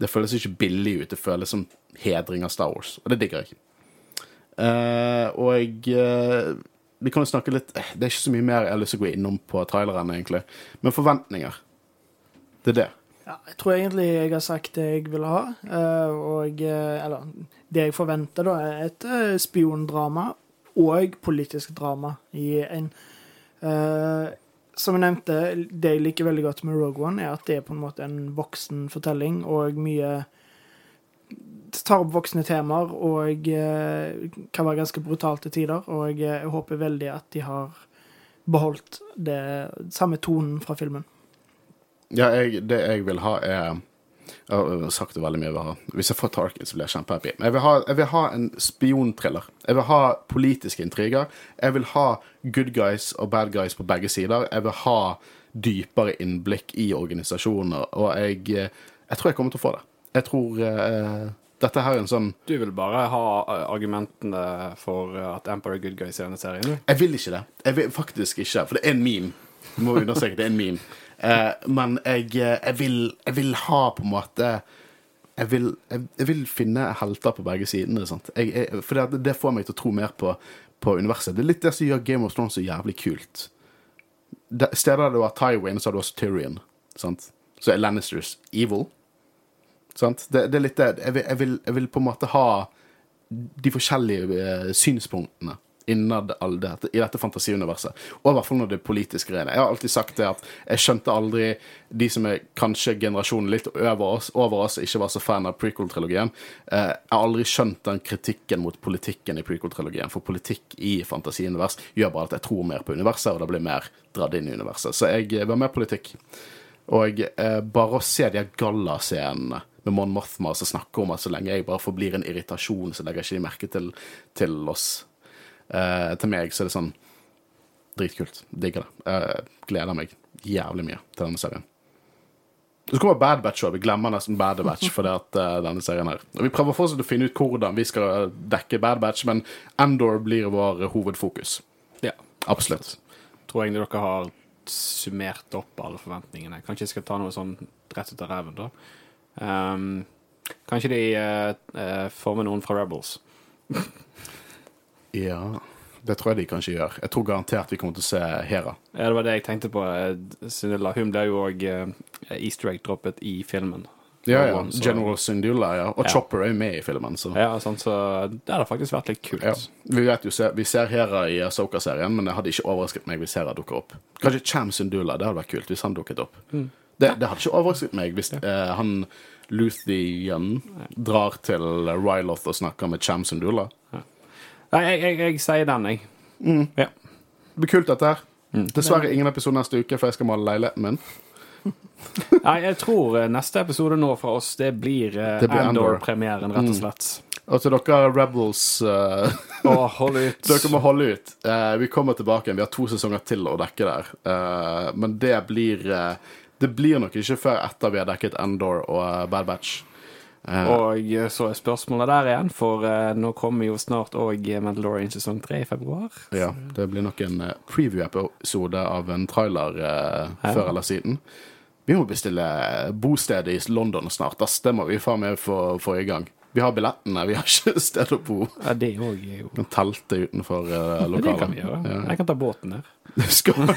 det føles ikke billig ut. Det føles som hedring av Star Wars. Og det digger jeg. Eh, og eh, vi kan jo snakke litt eh, Det er ikke så mye mer jeg har lyst til å gå innom på traileren, egentlig. Men forventninger. Det er det. Ja, jeg tror egentlig jeg har sagt det jeg vil ha. eh, Og eh, Eller det jeg forventer, da, er et spiondrama og politisk drama i en. Som jeg nevnte, det jeg liker veldig godt med Rogue One, er at det er på en måte en voksen fortelling og mye tar opp voksne temaer og eh, kan være ganske brutalt til tider. Og jeg, jeg håper veldig at de har beholdt det samme tonen fra filmen. Ja, jeg, det jeg vil ha, er Jeg har sagt det veldig mye. jeg. Hvis jeg får Tarkin, så blir jeg kjempehappy. Men jeg vil, ha, jeg vil ha en spionthriller. Jeg vil ha politiske intriger. Jeg vil ha good guys og bad guys på begge sider. Jeg vil ha dypere innblikk i organisasjoner, og jeg, jeg tror jeg kommer til å få det. Jeg tror eh, dette her er en sånn Du vil bare ha eh, argumentene for eh, at Empire er good guys i denne serien? Jeg vil ikke det. Jeg vil faktisk ikke, for det er en meme. Du må understreke det er en meme. Eh, men jeg, eh, jeg, vil, jeg vil ha på en måte jeg vil, jeg, vil finne helter på begge sidene. For det, det får meg til å tro mer på, på universet. Det er litt det som gjør Game of Thrones så jævlig kult. Det, steder der du har Tywin, så har du også Tyrion. Sant? Så er Lannisters evil. Det, det er litt det. Jeg vil, jeg, vil, jeg vil på en måte ha de forskjellige eh, synspunktene innad all det, i dette fantasiuniverset. Og i hvert fall når det er politiske greiene. Jeg har alltid sagt det at jeg skjønte aldri de som er kanskje generasjonen litt over oss, over oss ikke var så fan av prequel-trilogien. Eh, jeg har aldri skjønt den kritikken mot politikken i prequel-trilogien. For politikk i fantasiunivers gjør bare at jeg tror mer på universet, og det blir mer dratt inn i universet. Så jeg eh, var med politikk. Og bare å se de gallascenene med Mon Mothma som snakker om at så lenge jeg bare forblir en irritasjon, så legger ikke de merke til, til oss. Eh, til meg så er det sånn dritkult. Digger det. Eh, gleder meg. jævlig mye til denne serien. Så kommer Bad Batch òg. Vi glemmer nesten Bad Batch for det at uh, denne serien her. Og Vi prøver fortsatt å finne ut hvordan vi skal dekke Bad Batch, men Endor blir vår hovedfokus. Ja. Absolutt. Tror egentlig dere har summert opp alle forventningene. Kanskje jeg skal ta noe sånn rett ut av ræven, da. Ehm, kanskje de uh, får med noen fra Rebels. Ja Det tror jeg de kanskje gjør. Jeg tror garantert vi kommer til å se Hera. Ja, det var det jeg tenkte på. Eh, hun ble jo òg easter egg-droppet i filmen. Ja, ja. Så- General Syndula, ja. Og Ja. Chopper er jo med i filmen. Så. Ja, sånn, så det hadde faktisk vært litt kult. Ja. Vi vet jo, vi ser Hera i Asoka-serien, men det hadde ikke overrasket meg hvis Hera dukker opp. Kanskje Cham Syndula, det hadde vært kult hvis han dukket opp. Mm. Det, det hadde ikke overrasket meg hvis eh, han Luthien drar til Ryloth og snakker med Cham Syndula. Nei, jeg, jeg, jeg sier den, jeg. Ja. Det blir kult, dette her. Mm. Dessverre ingen episode neste uke, for jeg skal male leiligheten min. Nei, jeg tror eh, neste episode nå fra oss, det blir, Det blir Andor. Andor-premieren, rett og slett. Og til dere Rebels uh, oh, hold ut. Dere må holde ut. Uh, vi kommer tilbake igjen. Vi har to sesonger til å dekke der. Uh, men det blir Det blir nok ikke før etter vi har dekket Endor og eh, Bad Batch. Eh, Og eh, så er spørsmålet der igjen, for nå kommer jo snart òg Mandalorian sesong tre i februar. ja, det blir nok en preview-episode av en trailer eh, før eller siden. Vi må bestille bosted i London snart. ass. Det må vi faen meg få, få i gang. Vi har billettene, vi har ikke sted å bo. Ja, det òg er jo kan telte utenfor uh, lokalet. Det kan vi gjøre. Ja. Jeg kan ta båten der. Skal,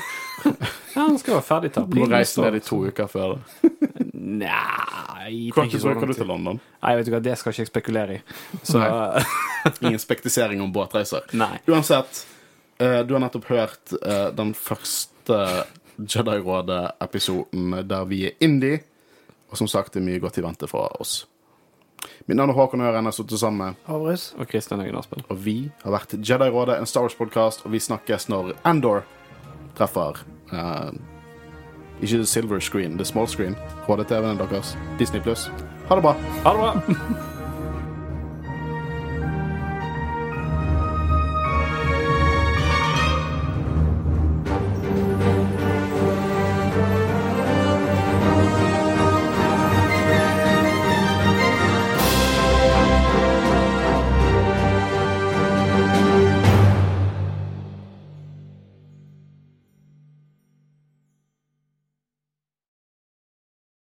Ja, den skal være ferdig Du må reise ned i to uker før det. Nei, Hvor bruker du til London? Nei, vet du hva, det skal ikke jeg spekulere i. Så Ingen spektisering om båtreiser. Nei. Uansett, uh, du har nettopp hørt uh, den første Jedi-rådet-episoden der vi er indie. Og som sagt, det er mye godt i vente fra oss. Mitt navn er Håkon Øren, jeg har sittet sammen med, Avrus. Og Kristian Øyen Aspen. og vi har vært Jedi-rådet, en Star Wars-podkast, og vi snakkes når Andor treffer uh, Ikke the silver screen, the small screen. HD-TV-en deres. Disney pluss. Ha det bra. Ha det bra!